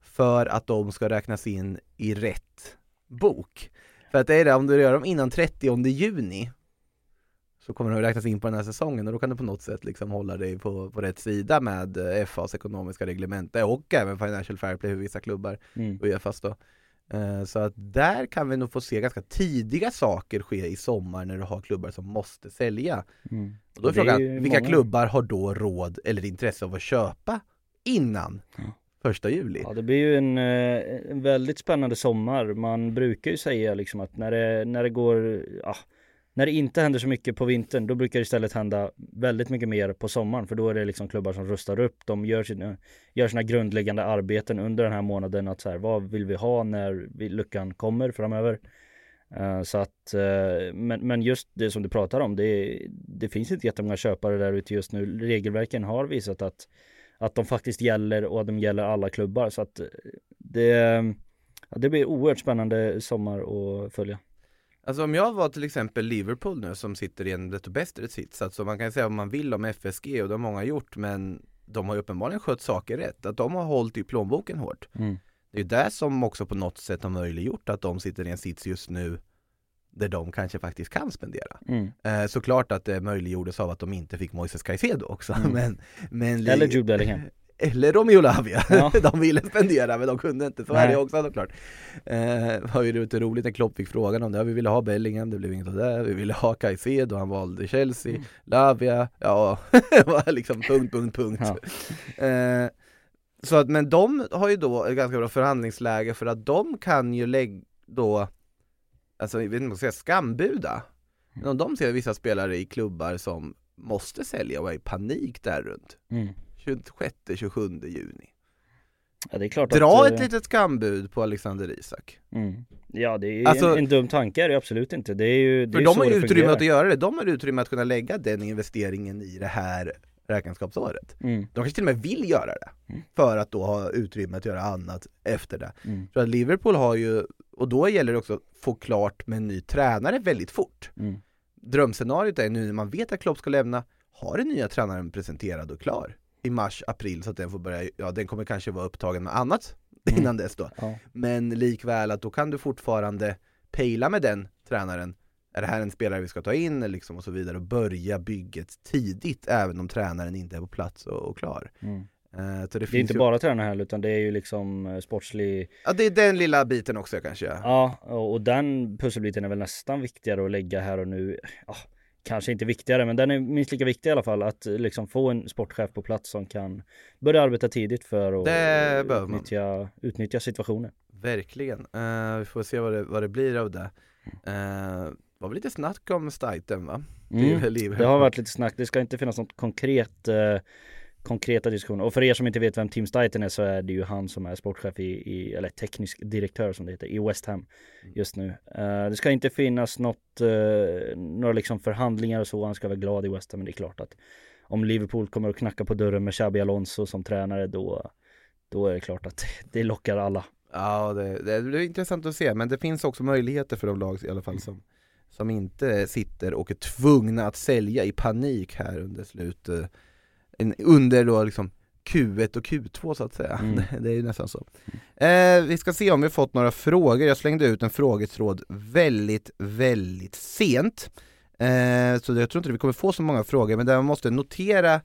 för att de ska räknas in i rätt bok? För att det är det, om du gör dem innan 30 juni så kommer de räknas in på den här säsongen och då kan du på något sätt liksom hålla dig på, på rätt sida med eh, FAs ekonomiska reglemente och även Financial Fair Play för vissa klubbar Mm. Uefas då. Eh, Så att där kan vi nog få se ganska tidiga saker ske i sommar när du har klubbar som måste sälja. Mm. Och då är är frågan, ju vilka många. klubbar har då råd eller intresse av att köpa innan första juli? Ja det blir ju en, eh, en väldigt spännande sommar. Man brukar ju säga liksom att när det, när det går, ja, när det inte händer så mycket på vintern då brukar det istället hända väldigt mycket mer på sommaren för då är det liksom klubbar som rustar upp. De gör sina, gör sina grundläggande arbeten under den här månaden att så här, vad vill vi ha när vi, luckan kommer framöver. Uh, så att, uh, men, men just det som du pratar om, det, det finns inte jättemånga köpare där ute just nu. Regelverken har visat att att de faktiskt gäller och att de gäller alla klubbar så att eh, det, ja, det blir oerhört spännande sommar att följa. Alltså om jag var till exempel Liverpool nu som sitter i en lite bättre sits, alltså man kan säga vad man vill om FSG och det har många gjort men de har ju uppenbarligen skött saker rätt, att de har hållit i plånboken hårt. Mm. Det är ju det som också på något sätt har möjliggjort att de sitter i en sits just nu där de kanske faktiskt kan spendera. Mm. Eh, såklart att det möjliggjordes av att de inte fick Moises Caicedo också, Mm. *laughs* men, men Eller Jude Bellingham. *laughs* eller Romeo Lavia, Ja. *laughs* de ville spendera men de kunde inte, så är Nej. det också såklart eh, var ju lite roligt när Klopp fick frågan om det, vi ville ha Bellingham, det blev inget av det, vi ville ha Caicedo, han valde Chelsea, Mm. Lavia, ja, *laughs* var liksom punkt, punkt, punkt Ja. eh, Så att, men de har ju då ett ganska bra förhandlingsläge för att de kan ju lägga då, alltså jag vet inte om man ska säga skambuda, men om de ser vissa spelare i klubbar som måste sälja och är i panik där runt Mm. 26-27 juni. Ja det är klart Dra att, ett litet skambud på Alexander Isak. mm. Ja det är Alltså- en, en dum tanke är det absolut inte. Det är ju det För är de har ju utrymme att göra det, de har utrymme att kunna lägga den investeringen i det här räkenskapsåret. Mm. De kanske till och med vill göra det, Mm. för att då ha utrymme att göra annat efter det. Mm. Så att Liverpool har ju, och då gäller det också att få klart med en ny tränare väldigt fort. Mm. Drömscenariot är nu när man vet att Klopp ska lämna, har den nya tränaren presenterad och klar i mars, april så att den får börja, ja den kommer kanske vara upptagen med annat *laughs* Mm. innan dess då. Ja. Men likväl att då kan du fortfarande pejla med den tränaren. Är det här en spelare vi ska ta in liksom och så vidare och börja bygget tidigt även om tränaren inte är på plats och, och klar. Mm. Så det, Det är inte ju, bara tränare heller utan det är ju liksom eh, sportslig Ja det är den lilla biten också kanske. Ja. Ja, och och den pusselbiten är väl nästan viktigare att lägga här och nu. Ja, kanske inte viktigare, men den är minst lika viktig i alla fall. Att eh, liksom få en sportchef på plats som kan börja arbeta tidigt för att Det eh, utnyttja, utnyttja situationen. Verkligen. Eh, vi får se vad det, vad det blir av det. Uh, var väl lite snack om Staiten va? Mm. Det. Det har varit lite snack, det ska inte finnas något konkret eh, konkreta diskussioner. Och för er som inte vet vem Tim Steiten är så är det ju han som är sportchef i, i eller teknisk direktör som det heter, i West Ham just nu. Eh, det ska inte finnas något, uh, några liksom förhandlingar och så, han ska vara glad i West Ham, men det är klart att om Liverpool kommer att knacka på dörren med Xabi Alonso som tränare då, då är det klart att *laughs* det lockar alla. Ja, det, det, det är intressant att se, men det finns också möjligheter för de lag i alla fall som, som inte sitter och är tvungna att sälja i panik här under slut, eh, en- under då liksom Q1 och Q2 så att säga. Mm. *laughs* Det, är ju nästan så. Eh, vi ska se om vi fått några frågor. Jag slängde ut en frågetråd väldigt, väldigt sent. Eh, så jag tror inte vi kommer få så många frågor, men det man måste notera,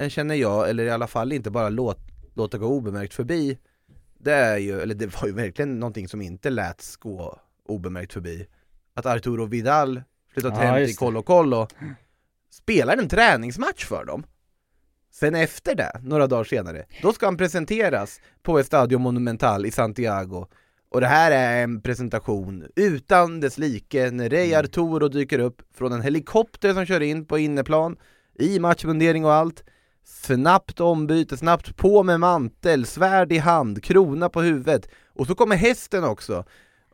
eh, känner jag, eller i alla fall inte bara låt, låta gå obemärkt förbi, det är ju, eller det var ju verkligen någonting som inte läts gå obemärkt förbi. Att Arturo Vidal flyttat Ja, hem till. Colo Colo, spelar en träningsmatch för dem. Sen efter det, några dagar senare, då ska han presenteras på Estadio Monumental i Santiago. Och det här är en presentation utan dess like när Rey Mm. Arturo dyker upp från en helikopter som kör in på inneplan i matchmundering och allt. Snabbt ombyte, snabbt på med mantel, svärd i hand, krona på huvudet. Och så kommer hästen också.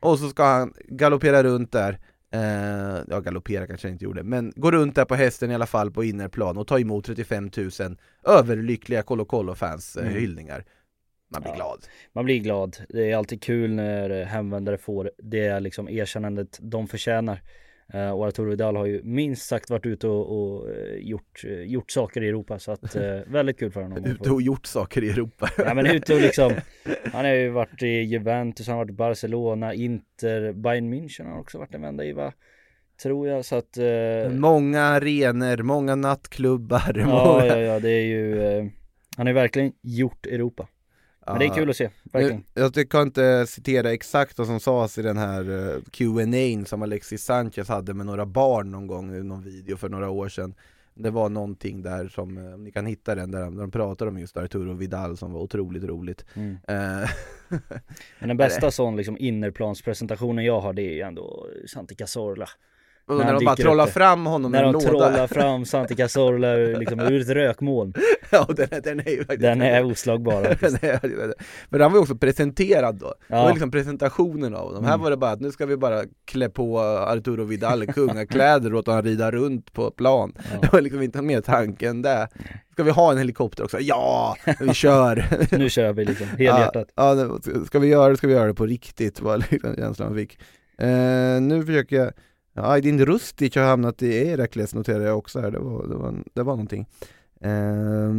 Och så ska han galoppera runt där. Eh, ja, galoppera kanske han inte gjorde, men gå runt där på hästen i alla fall på innerplan och ta emot 35 000 överlyckliga Colo Colo-fans eh, Mm. hyllningar. Man blir Ja. glad. Man blir glad. Det är alltid kul när eh, hemvändare får det liksom erkännandet de förtjänar. Eh, Och Arturo Vidal har ju minst sagt varit ute och, och eh, gjort, eh, gjort saker i Europa så att *laughs* väldigt kul för honom. Ute och gjort saker i Europa. Ja men ute och liksom *laughs* Han har ju varit i Juventus, han har varit i Barcelona, Inter, Bayern München har också varit en vända i va? Tror jag så att eh, Många arenor, många nattklubbar. Ja många... ja ja det är ju Han har ju verkligen gjort Europa Men det är kul att se, verkligen. Nu, jag kan inte citera exakt vad som sades i den här uh, Q&A som Alexis Sanchez hade med några barn någon gång i någon video för några år sedan. Det var någonting där som, eh, om ni kan hitta den, där de, där de pratar om just Arturo Vidal som var otroligt roligt. Mm. Eh, *laughs* Men den bästa sån liksom innerplanspresentationen jag har det är ju ändå Santi Cazorla Och När de bara trollar fram honom När de låda trollar fram *laughs* Santi Cazorla ur- liksom ur ett rökmoln *laughs* Ja, den, är- den är ju faktiskt Den är oslagbar *laughs* faktiskt. Är- Men han var ju också presenterad då, det Ja. var liksom presentationen av honom. Här Mm. var det bara att nu ska vi bara klä på Arturo Vidal kungakläder och låta honom rida runt på plan. Ja. Det var liksom inte mer tanken där. Ska vi ha en helikopter också? Ja, vi kör! Nu kör vi liksom, helhjärtat Ja, ja, det- ska vi göra det ska vi göra det på riktigt, var liksom känslan man fick. Eh, nu försöker jag, ja, Aydin Rustic har hamnat i Herakles noterar jag också här, det var, det var, det var någonting. Eh,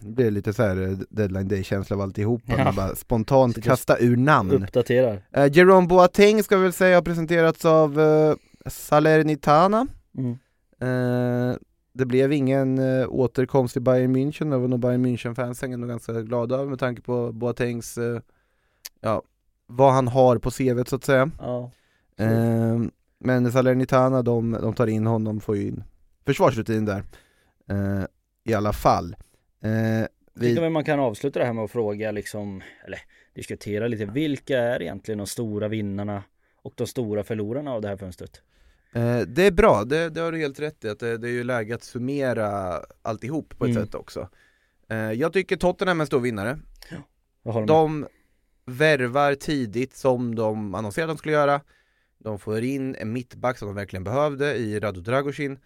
det blev lite så här eh, deadline day-känsla av alltihopa, Ja. man bara spontant Sitter kasta ur namn. Uppdaterar Eh, Jerome Boateng ska vi väl säga har presenterats av eh, Salernitana. mm. Eh, det blev ingen eh, återkomst till Bayern München, det var nog Bayern München-fansen ändå ganska glada över med tanke på Boatengs, eh, ja, vad han har på CVt så att säga. Ja Eh, men Salernitana, de, de tar in honom, får ju in försvarsrutin där. Eh, I alla fall. Eh, Jag vi, väl man kan avsluta det här med att fråga liksom, eller diskutera lite, vilka är egentligen de stora vinnarna och de stora förlorarna av det här fönstret? Eh, det är bra, det, det har du helt rätt i, att det, det är ju läge att summera alltihop på ett Mm. sätt också. Eh, jag tycker Tottenham är en stor vinnare. Jag med. De värvar tidigt som de annonserade att de skulle göra. De får in en mittback som de verkligen behövde i Radu Dragoshin.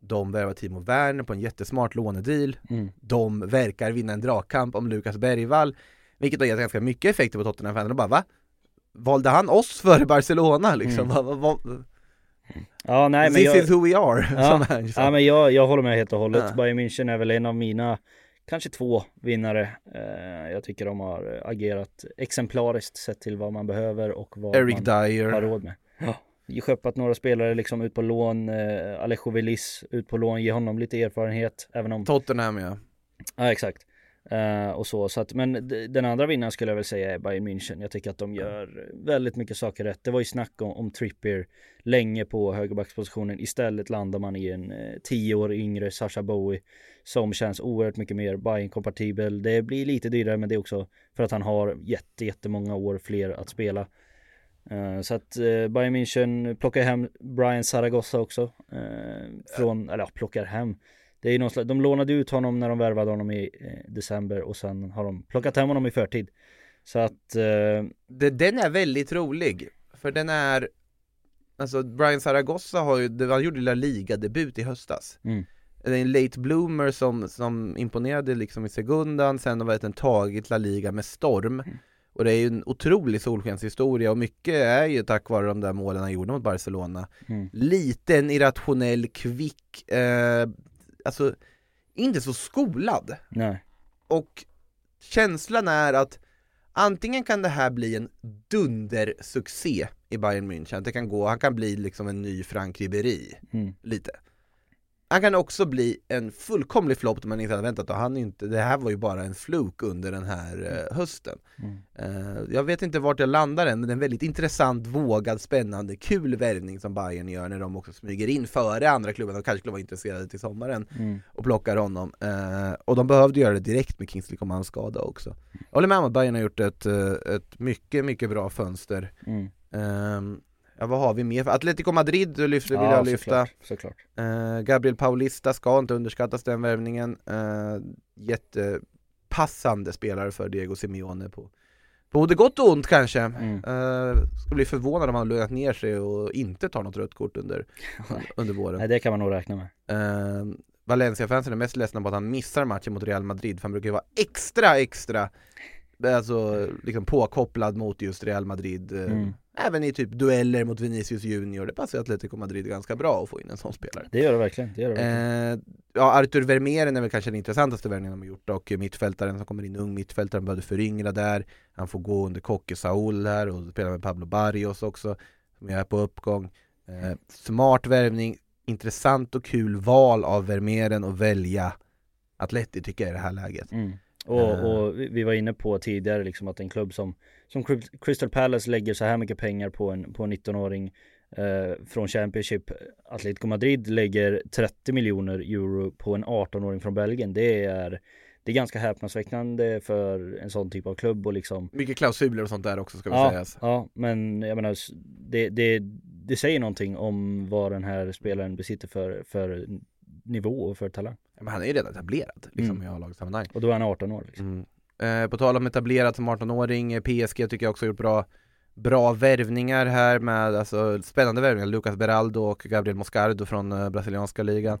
De värvar Timo Werner på en jättesmart lånedeal. Mm. De verkar vinna en dragkamp om Lukas Bergvall. Vilket har gett ganska mycket effekter på Tottenham-fanen. De bara va? Valde han oss före Barcelona liksom? Mm. Va, va, va? Ja nej men This jag, is who we are, *laughs* Ja, som han sa. ja, men jag, jag håller med helt och hållet. Ja. Bayern München är väl en av mina, kanske två vinnare. Eh, jag tycker de har agerat exemplariskt sett till vad man behöver och vad Eric man Dyer. har råd med. Ja. Skeppat några spelare liksom ut på lån, eh, Alejo Velis ut på lån, ge honom lite erfarenhet, även om Tottenham ja. Ja exakt. Eh, och så, så att, men den andra vinnaren skulle jag väl säga är Bayern München. Jag tycker att de gör väldigt mycket saker rätt. Det var ju snack om, om Trippier länge på högerbackspositionen. Istället landar man i en eh, tio år yngre Sasha Bowie som känns oerhört mycket mer Bayern-kompatibel. Det blir lite dyrare men det är också för att han har jätte, jättemånga år fler att spela. Eh, så att eh, Bayern München plockar hem Brian Zaragoza också. eh, från, eller ja, plockar hem. Det är någon slags, de lånade ut honom när de värvade honom i december och sen har de plockat hem honom i förtid. Så att, eh, Den är väldigt rolig, för den är Alltså Brian Zaragoza har ju, han gjorde La Liga-debut i höstas Mm. Det är en late bloomer som, som imponerade liksom i segundan, sen har varit en tagit La Liga med storm Och det är ju en otrolig solskenshistoria och mycket är ju tack vare de där målen han gjorde mot Barcelona. Mm. Liten, irrationell, kvick, eh, alltså inte så skolad. Nej. Och känslan är att antingen kan det här bli en dundersuccé i Bayern München, det kan gå, han kan bli liksom en ny Frank Ribéry, Mm. lite. Han kan också bli en fullkomlig flopp man inte hade väntat då. Han inte, det här var ju bara en fluk under den här eh, hösten. Mm. Eh, jag vet inte vart jag landar än, men det är en väldigt intressant, vågad, spännande, kul värvning som Bayern gör när de också smyger in före andra klubbar de kanske skulle vara intresserade till sommaren Mm. och plockar honom. Eh, och de behövde göra det direkt med Kingsley Comans skada också. Jag håller med om att Bayern har gjort ett, eh, ett mycket, mycket bra fönster. Mm. Ja, vad har vi mer? Atletico Madrid lyfter, vill Ja, jag lyfta. såklart, såklart. Eh, Gabriel Paulista ska inte underskattas den värvningen. Uh, jättepassande spelare för Diego Simeone på både gott och ont kanske. Mm. Uh, ska bli förvånad om han lugnat ner sig och inte tar något rött kort under, *laughs* under våren. Nej det kan man nog räkna med. Uh, Valencia-fansen är mest ledsna på att han missar matchen mot Real Madrid för han brukar ju vara extra, extra Alltså liksom påkopplad mot just Real Madrid eh, Mm. Även i typ dueller mot Vinicius Junior, det passar Atletico Madrid ganska bra att få in en sån spelare. Det gör det verkligen, det gör det verkligen. Eh, ja, Artur Vermeeren är väl kanske den intressantaste värvningen de har gjort och mittfältaren som kommer in, ung mittfältaren, behövde föryngra där. Han får gå under Kocke Saul här och spela med Pablo Barrios också Som är på uppgång. Eh, Smart värvning, intressant och kul val av Vermeeren att välja Atleti tycker jag i det här läget. Mm. Och, och vi- vi var inne på tidigare liksom att en klubb som, som Cry- Crystal Palace lägger så här mycket pengar på en, på en 19-åring eh, från Championship Atletico Madrid lägger 30 miljoner euro på en 18-åring från Belgien Det är Det är ganska häpnadsväckande för en sån typ av klubb och liksom Mycket klausuler och sånt där också ska vi ja, säga ja, men jag menar det, det, det säger någonting om vad den här spelaren besitter för, för nivå och för talang Men han är ju redan etablerad liksom, Mm. i A-lagssammanhang Och då är han 18 år liksom. Mm. Eh, på tal om etablerat som 18-åring, eh, PSG tycker jag också har gjort bra Bra värvningar här med, alltså spännande värvningar, Lucas Beraldo och Gabriel Moscardo från eh, brasilianska ligan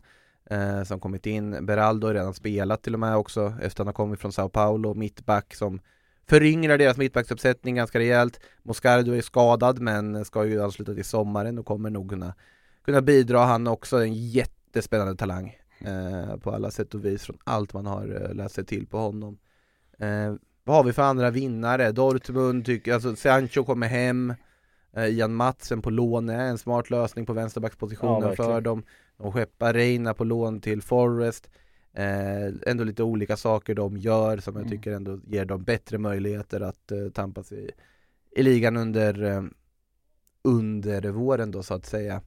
eh, Som kommit in, Beraldo har redan spelat till och med också efter att han har kommit från Sao Paulo, mittback som Föryngrar deras mittbacksuppsättning ganska rejält. Moscardo är skadad men ska ju ansluta till sommaren och kommer nog kunna Kunna bidra, han är också en jättespännande talang eh, På alla sätt och vis från allt man har eh, läst sig till på honom. Eh, vad har vi för andra vinnare? Dortmund tycker, alltså Sancho kommer hem eh, Ian Matsen på lån är en smart lösning på Ja, vänsterbackspositionen verkligen. för dem De skeppar Reina på lån till Forest eh, Ändå lite olika saker de gör som jag Mm. tycker ändå ger dem bättre möjligheter att eh, tampas i, i ligan under eh, under våren då så att säga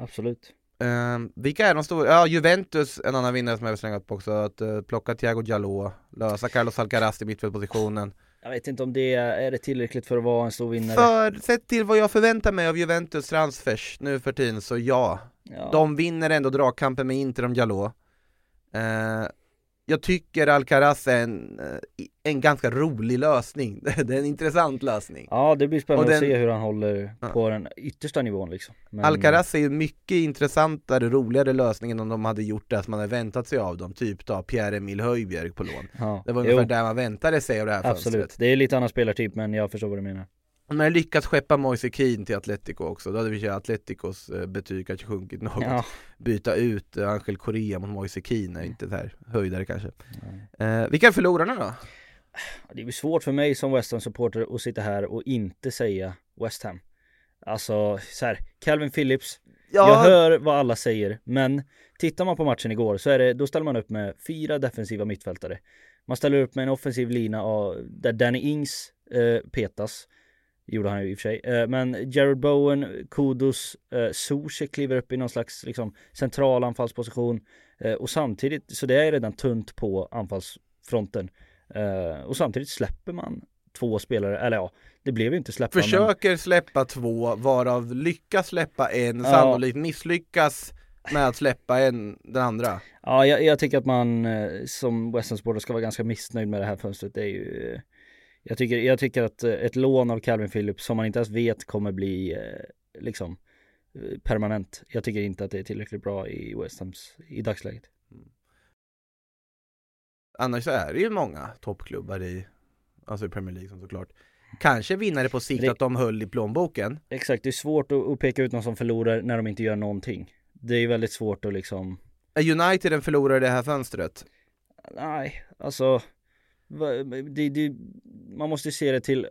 Absolut Eh, vilka är de stora? Ja, Juventus, en annan vinnare som jag vill slänga upp också, att eh, plocka Thiago Jalot, lösa Carlos Alcaraz i mittfältpositionen. Jag vet inte om det är, det tillräckligt för att vara en stor vinnare För, sett till vad jag förväntar mig av Juventus transfers nu för tiden, så ja. ja. De vinner ändå dragkampen med Inter om Jalot. Eh, jag tycker Alcaraz är en, eh, en ganska rolig lösning, *laughs* det är en intressant lösning. ja det blir spännande Och att den- se hur han håller Ja. på den yttersta nivån liksom Men- Alcaraz är ju mycket intressantare, roligare lösning om de hade gjort det som man hade väntat sig av dem, typ då Pierre-Emil Höjbjerg på lån. ja. Det var Jo, ungefär där man väntade sig av det här Absolut, fönstret. det är lite annan spelartyp men jag förstår vad du menar Man hade lyckats skeppa Moise Kean till Atletico också, då hade vi Atleticos eh, betyg kanske sjunkit något. Ja, Byta ut eh, Angel Correa mot Moise Kean är inte så här höjdare kanske. Ja. Eh, vilka är förlorarna då? det blir svårt för mig som West Ham-supporter att sitta här och inte säga West Ham Alltså så här, Calvin Phillips Jag hör vad alla säger, men tittar man på matchen igår så är det, då ställer man upp med fyra defensiva mittfältare. Man ställer upp med en offensiv lina av, där Danny Ings eh, petas. Gjorde han ju i och för sig. Eh, men Jared Bowen, Kudos, eh, Zuzek kliver upp i någon slags liksom, central anfallsposition. Eh, och samtidigt, så det är redan tunt på anfallsfronten. Eh, och samtidigt släpper man två spelare, eller ja, det blev ju inte släppa. men- Försöker släppa två, varav lyckas släppa en, Ja. sannolikt misslyckas med att släppa en, den andra. Ja, jag, jag tycker att man eh, som West Ham-supporter ska vara ganska missnöjd med det här fönstret. Det är ju, eh, jag, tycker, jag tycker att eh, ett lån av Calvin Phillips som man inte ens vet kommer bli eh, liksom eh, permanent. Jag tycker inte att det är tillräckligt bra i West Hams i dagsläget. Annars så är det ju många toppklubbar i alltså i Premier League som såklart. Kanske vinnare på sikt Det- att de höll i plånboken. Exakt, det är svårt att, att peka ut någon som förlorar när de inte gör någonting. Det är väldigt svårt att liksom Är United en förlorare i det här fönstret? Nej, alltså det, det, Man måste se det till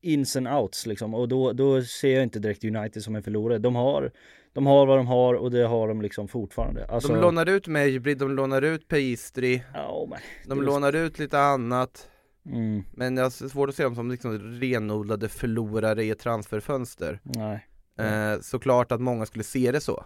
ins and outs liksom och då, då ser jag inte direkt United som en förlorare. De har, de har vad de har och det har de liksom fortfarande. Alltså, De lånar ut Mejbrid, de lånar ut Pastry, ja, men, de lånar ut lite annat. mm, Men jag har svårt att se dem som liksom renodlade förlorare i ett transferfönster. nej. Eh, såklart att många skulle se det så.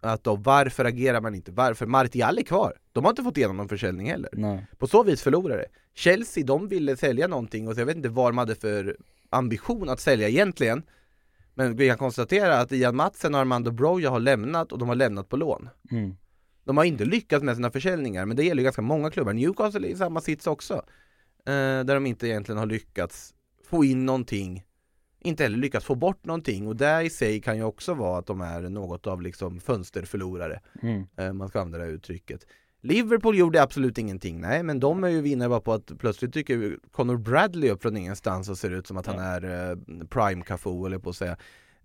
Att då, varför agerar man inte? Varför? Martial är kvar. De har inte fått igenom någon försäljning heller. nej. På så vis förlorare. Chelsea, de ville sälja någonting och jag vet inte vad de hade för ambition att sälja egentligen. Men vi kan konstatera att Ian Matsen och Armando Broja har lämnat och de har lämnat på lån. Mm. De har inte lyckats med sina försäljningar, men det gäller ganska många klubbar. Newcastle är i samma sits också. Eh, där de inte egentligen har lyckats få in någonting. Inte heller lyckats få bort någonting och det i sig kan ju också vara att de är något av liksom fönsterförlorare. Mm. Eh, man ska använda det uttrycket. Liverpool gjorde absolut ingenting, nej men de är ju vinnare bara på att plötsligt dyker Conor Bradley upp från ingenstans och ser ut som att han är eh, prime Cafu eller på att säga.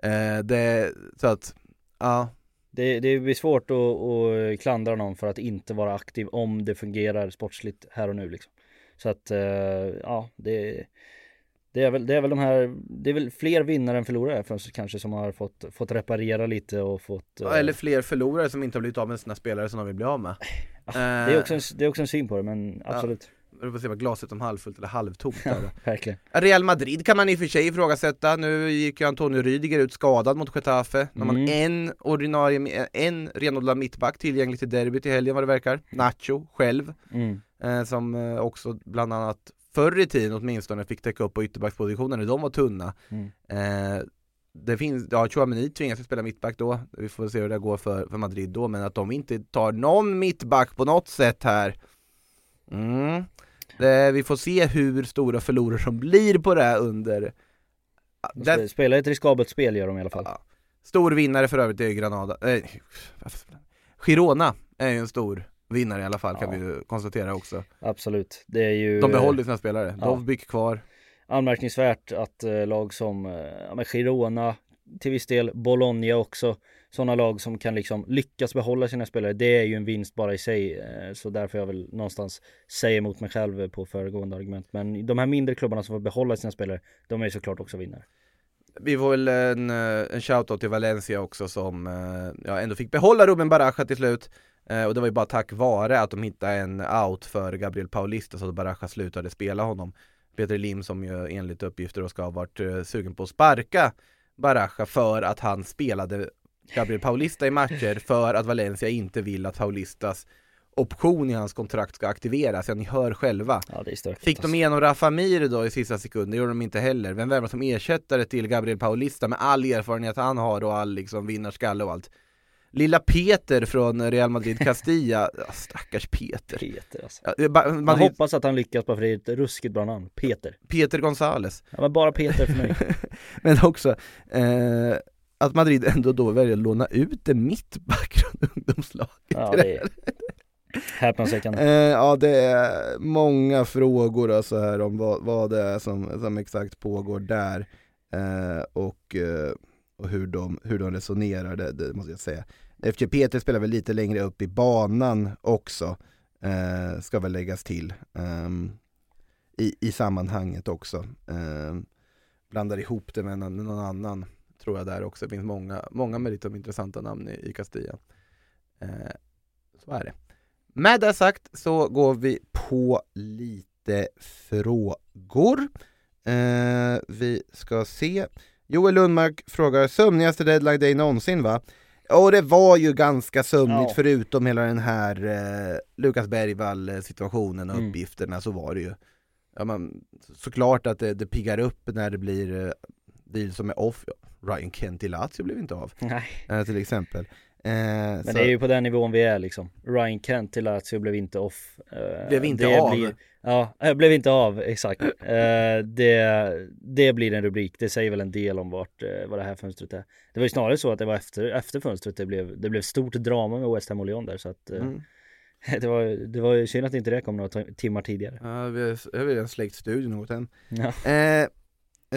Eh, det, så att, ja, Det, det blir svårt att, att klandra någon för att inte vara aktiv om det fungerar sportsligt här och nu liksom. Så att, eh, ja, det, det, är väl, det är väl de här, det är väl fler vinnare än förlorare för kanske som har fått, fått reparera lite och fått eh, eller fler förlorare som inte har blivit av med sina spelare som de vill bli av med. *laughs* Det är, också en, det är också en syn på det men absolut, Vi får se vad glaset om halvfullt eller halvtomt då. *laughs* verkligen. Real Madrid kan man i och för sig ifrågasätta, nu gick ju Antonio Rüdiger ut skadad mot Getafe Nu har man Mm. en ordinarie, en renodlad mittback tillgänglig till derbyt i helgen vad det verkar Nacho själv, Mm. eh, som eh, också bland annat förr i tiden åtminstone fick täcka upp på ytterbackspositionen när de var tunna Mm. eh, Det finns, ja Chouameni tvingas spela mittback då, vi får se hur det går för, för Madrid då, men att de inte tar någon mittback på något sätt här mm. det, Vi får se hur stora förlorare som blir på det här under De det, spe- Spelar ett riskabelt spel gör de i alla fall. Ja. Stor vinnare för övrigt är Granada, eh, Girona är ju en stor vinnare i alla fall kan Ja. vi ju konstatera också Absolut. Det är ju De behåller sina spelare, ja. Dovbyk kvar anmärkningsvärt att eh, lag som eh, ja, Girona, till viss del Bologna också, sådana lag som kan liksom lyckas behålla sina spelare, det är ju en vinst bara i sig. Eh, så därför jag väl någonstans säga emot mig själv på föregående argument. Men de här mindre klubbarna som får behålla sina spelare, de är ju såklart också vinnare. Vi får väl en, en shoutout till Valencia också som ja, ändå fick behålla Ruben Baraja till slut Eh, Och det var ju bara tack vare att de hittade en out för Gabriel Paulista så att Baraja slutade spela honom Peter Lim som ju enligt uppgifter då ska ha varit eh, sugen på att sparka Baraja för att han spelade Gabriel Paulista i matcher för att Valencia inte vill att Paulistas option i hans kontrakt ska aktiveras, ja ni hör själva Ja stökigt. Fick de alltså. igenom Rafa Mir då i sista sekunden? Det gjorde de inte heller. Vem värvar som ersättare till Gabriel Paulista med all erfarenhet han har och all liksom vinnarskalle och allt? Lilla Peter från Real Madrid *laughs* Castilla, stackars Peter. Peter alltså. Ja, Man Madrid, hoppas att han lyckas bara för det är ett ruskigt bra namn. Peter. Peter Gonzales. Ja men bara Peter för mig. *laughs* Men också eh, att Madrid ändå då väljer att låna ut en mittback från *laughs* ungdomslaget. Ja det är häpnadsväckande. Eh, ja det är många frågor alltså här om vad, vad det är som, som exakt pågår där eh, och, eh, och hur, de, hur de resonerar, det, det måste jag säga. Eftersom Peter spelar väl lite längre upp i banan också, eh, ska väl läggas till eh, i, i sammanhanget också. Eh, blandar ihop det med någon, någon annan tror jag där också, det finns många, många med lite intressanta namn i, i Castilla. Eh, så är det. Med det sagt så går vi på lite frågor. Eh, vi ska se. Joel Lundmark frågar sömnigaste deadline day någonsin va? Och det var ju ganska sömnigt Ja. förutom hela den här eh, Lukas Bergvall situationen och Mm. uppgifterna så var det ju ja, man, såklart att det, det piggar upp när det blir eh, deal som är off. Ryan Kent i Lazio blev inte av Nej. eh, till exempel. Eh, Men så- det är ju på den nivån vi är liksom. Ryan Kent till Lazio blev inte off. Eh, Blev inte det av. ja, eh, blev inte av, exakt. Eh, det, det blir en rubrik. Det säger väl en del om vart, eh, vad det här fönstret är. Det var ju snarare så att det var efter, efter fönstret det blev, det blev stort drama med West Ham och Lyon där så att eh, Mm. *laughs* Det var, det var ju synd att inte det kom några timmar tidigare. Ja, vi har, jag redan släckt studion åt den. Ja. Eh,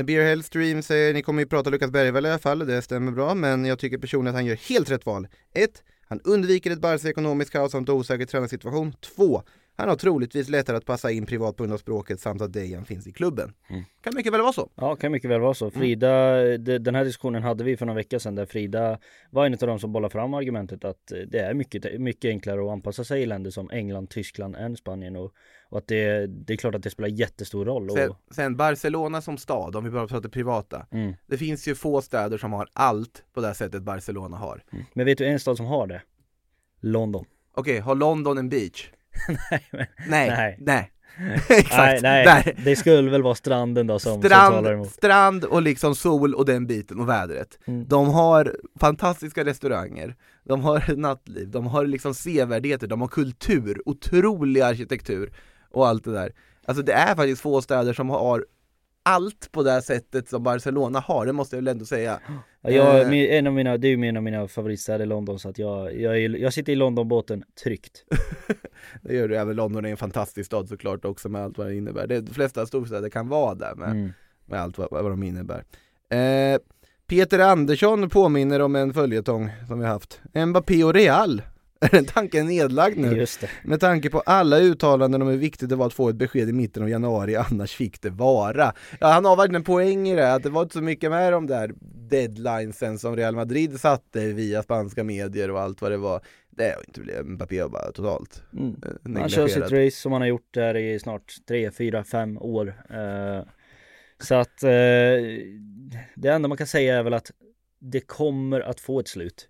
Beer Hellstream säger, ni kommer ju prata Lukas Bergvall i alla fall, det stämmer bra, men jag tycker personligen att han gör helt rätt val. 1. Han undviker ett Barca ekonomiskt kaos samt osäker tränarsituation. 2. Han har troligtvis lättare att passa in privat på grund av språket samt att Dejan finns i klubben. Mm. Kan mycket väl vara så. Ja, kan mycket väl vara så. Frida, de, den här diskussionen hade vi för några veckor sedan där Frida var en av de som bollade fram argumentet att det är mycket, mycket enklare att anpassa sig i länder som England, Tyskland än Spanien och, och att det, det är klart att det spelar jättestor roll. Och, Sen, sen Barcelona som stad, om vi bara pratar privata. mm. Det finns ju få städer som har allt på det här sättet Barcelona har. Men vet du en stad som har det? London. Okej, har London en beach? Nej, men, Nej, Nej. *laughs* nej. nej, Exakt, nej. där. det skulle väl vara stranden då som, som talar Strand, emot. strand och liksom sol och den biten och vädret. Mm. De har fantastiska restauranger, de har *laughs* nattliv, de har liksom sevärdheter, de har kultur, otrolig arkitektur och allt det där. Alltså det är faktiskt få städer som har allt på det här sättet som Barcelona har, det måste jag väl ändå säga. Ja, jag, Eh. en av mina, det är ju en av mina favoritstäder London så att jag, jag, är, jag sitter i Londonbåten tryggt. *laughs* Det gör det, även London är en fantastisk stad såklart också med allt vad det innebär. Det, de flesta storstäder kan vara där med, Mm. med allt vad, vad de innebär. Eh, Peter Andersson påminner om en följetong som vi haft. Mbappé och Real. Är den tanken nedlagd nu? Just det. Med tanke på alla uttalanden om hur viktigt det var att få ett besked i mitten av januari, *laughs* annars fick det vara. Ja, han har verkligen en poäng i det, att det var inte så mycket med de där deadlinesen som Real Madrid satte via spanska medier och allt vad det var. Det har inte blivit Mbappé bara totalt Mm. eh, Han kör sitt race som han har gjort där i snart 3, 4, 5 år. Eh, så att eh, det enda man kan säga är väl att det kommer att få ett slut.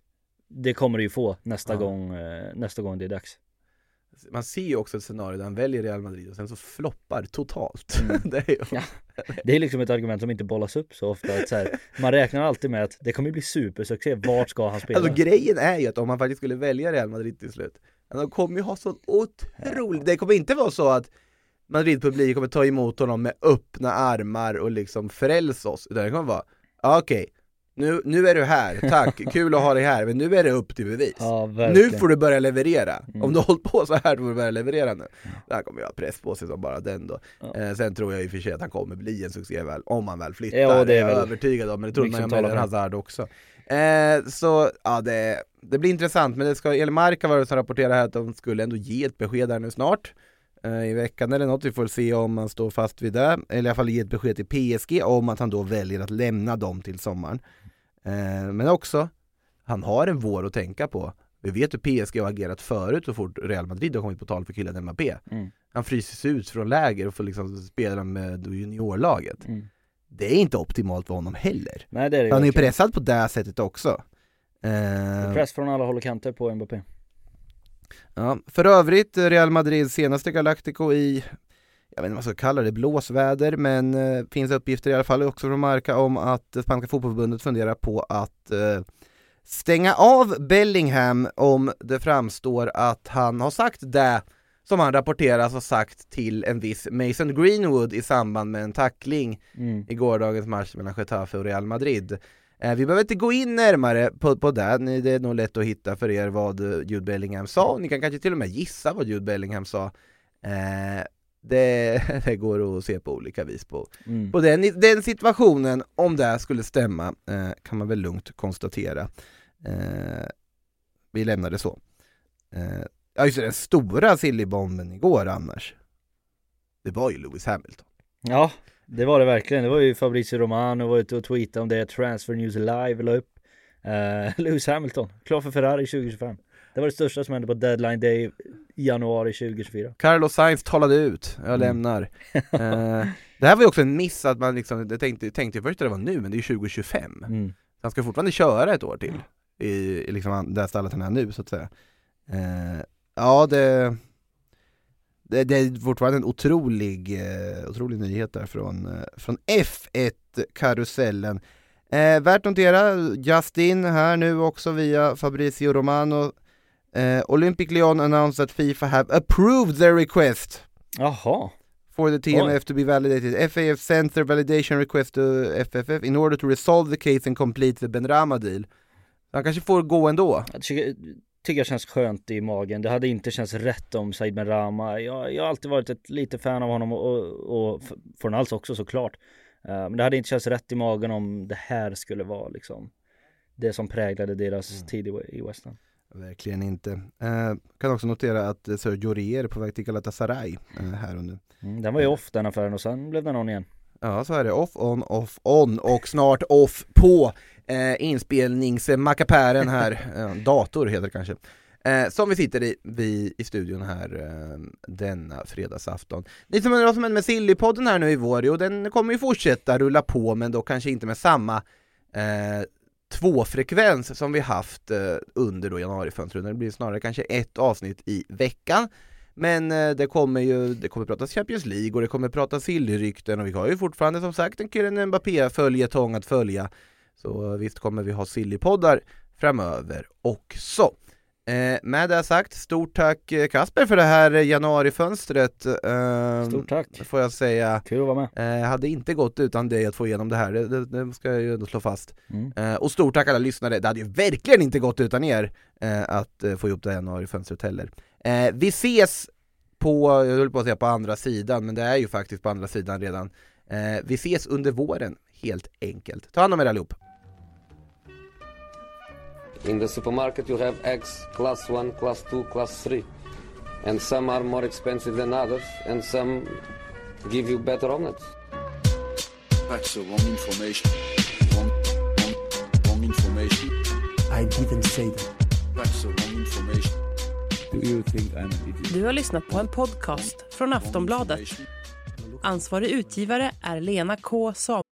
Det kommer det ju få nästa, Ja. gång, eh, nästa gång det är dags. Man ser ju också ett scenario där han väljer Real Madrid och sen så floppar totalt. Mm. *laughs* det är ju... Ja. Det är liksom ett argument som inte bollas upp så ofta. Att så här, man räknar alltid med att det kommer bli supersuccé. Vart ska han spela? Alltså grejen är ju att om man faktiskt skulle välja Real Madrid till slut, de kommer ju ha sån otroligt, det kommer inte vara så att Madrid-publik kommer ta emot honom med öppna armar och liksom frälsa oss, utan det kommer vara, okej, nu, nu är du här, tack, *laughs* kul att ha dig här, men nu är det upp till bevis. ja, nu får du börja leverera, Mm. om du har hållit på så här, då får du börja leverera nu. Det här kommer ju ha press på sig som bara den då. Ja. Eh, sen tror jag i och för sig att han kommer bli en succé väl, om han väl flyttar, Ja, det är jag väl övertygad om, men det tror mycket man med. Hazard också. Eh, så ja, det, det blir intressant, men det ska, El Marca var det som rapporterade här att de skulle ändå ge ett besked här nu snart. Eh, I veckan eller något, vi får se om han står fast vid det, eller i alla fall ge ett besked till PSG om att han då väljer att lämna dem till sommaren. Eh, men också, han har en vår att tänka på. Vi vet hur PSG har agerat förut så fort Real Madrid har kommit på tal för killen Mbappé. Mm. Han fryses ut från läger och får liksom spela med juniorlaget. Mm. Det är inte optimalt för honom heller. Nej det är det Han är ju verkligen. pressad på det sättet också. Eh, Press från alla håll och kanter på Mbappé. ja. För övrigt, Real Madrids senaste Galactico i, jag vet inte vad man ska kalla det, blåsväder, men eh, finns uppgifter i alla fall också från Marca om att spanska fotbollförbundet funderar på att eh, stänga av Bellingham om det framstår att han har sagt det som han rapporteras ha sagt till en viss Mason Greenwood i samband med en tackling Mm. i gårdagens match mellan Getafe och Real Madrid. Eh, vi behöver inte gå in närmare på, på det, det är nog lätt att hitta för er vad eh, Jude Bellingham sa, ni kan kanske till och med gissa vad Jude Bellingham sa. Eh, det, *laughs* det går att se på olika vis på, Mm. på den, den situationen, om det skulle stämma, eh, kan man väl lugnt konstatera. Eh, vi lämnar det så. Eh, ja just det, den stora sillybomben igår annars, det var ju Lewis Hamilton. Ja, det var det verkligen. Det var ju Fabrizio Romano var ute och tweetade om det. Transfer News Live la upp. Uh, *laughs* Lewis Hamilton, klar för Ferrari 2025. Det var det största som hände på deadline day i januari 2024. Carlos Sainz talade ut, jag Mm. lämnar. *laughs* Eh, det här var ju också en miss att man liksom, jag tänkte, tänkte först att det var nu, men det är ju 2025. Mm. Han ska fortfarande köra ett år till i, i liksom det stallet han är nu så att säga. Eh, ja, det, det, det är fortfarande en otrolig, eh, otrolig nyhet där från, eh, från F1-karusellen. Eh, värt att notera, Justin här nu också via Fabrizio Romano. Eh, Olympic Lyon announced that Fifa have approved their request Jaha. for the TMF to be validated. FAF sent their validation request to FFF in order to resolve the case and complete the Benrama deal. Han kanske får gå ändå. Jag tycker- tycker jag känns skönt i magen. Det hade inte känts rätt om Said Benrahma. Jag, jag har alltid varit ett lite fan av honom och, och, och Fornals också såklart. Uh, men det hade inte känts rätt i magen om det här skulle vara liksom det som präglade deras Mm. tid i, i West Ham. Verkligen inte. Eh, kan också notera att eh, Sergio Aurier är på väg till Galatasaray eh, här under. Mm, den var ju off den affären och sen blev den on igen. Ja, så är det. Off, on, off, on och snart off på eh, inspelningsmackapären här. *laughs* Eh, dator heter det kanske. Eh, som vi sitter i, vi i studion här eh, denna fredagsafton. Ni som undrar vad som händer med Sillypodden här nu i vår, jo den kommer ju fortsätta rulla på men då kanske inte med samma eh, tvåfrekvens som vi haft eh, under då januarifönstret. Det blir snarare kanske ett avsnitt i veckan. Men eh, det kommer ju, det kommer pratas Champions League och det kommer pratas Silly-rykten och vi har ju fortfarande som sagt en Kylian Mbappé-följetong att följa. Så eh, visst kommer vi ha Silly-poddar framöver också. Eh, med det sagt, stort tack eh, Kasper för det här januarifönstret. Eh, Stort tack! Får jag säga. Kul att vara med. Eh, hade inte gått utan dig att få igenom det här, det, det, det ska jag ju ändå slå fast. Mm. Eh, och stort tack alla lyssnare, det hade ju verkligen inte gått utan er eh, att eh, få ihop det här januarifönstret heller. Vi ses på, jag höll på att säga på andra sidan, men det är ju faktiskt på andra sidan redan. Vi ses under våren, helt enkelt. Ta hand om er allihop! In the supermarket, you have eggs class 1, class 2, class 3. And some are more expensive than others, and some give you better omelets. That's the wrong information. Wrong, wrong, wrong information. I didn't say that. That's the wrong information. Do you think I'm an idiot? Du har lyssnat på en podcast från Aftonbladet. Ansvarig utgivare är Lena K Samuelsson.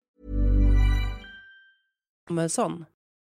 Samuelsson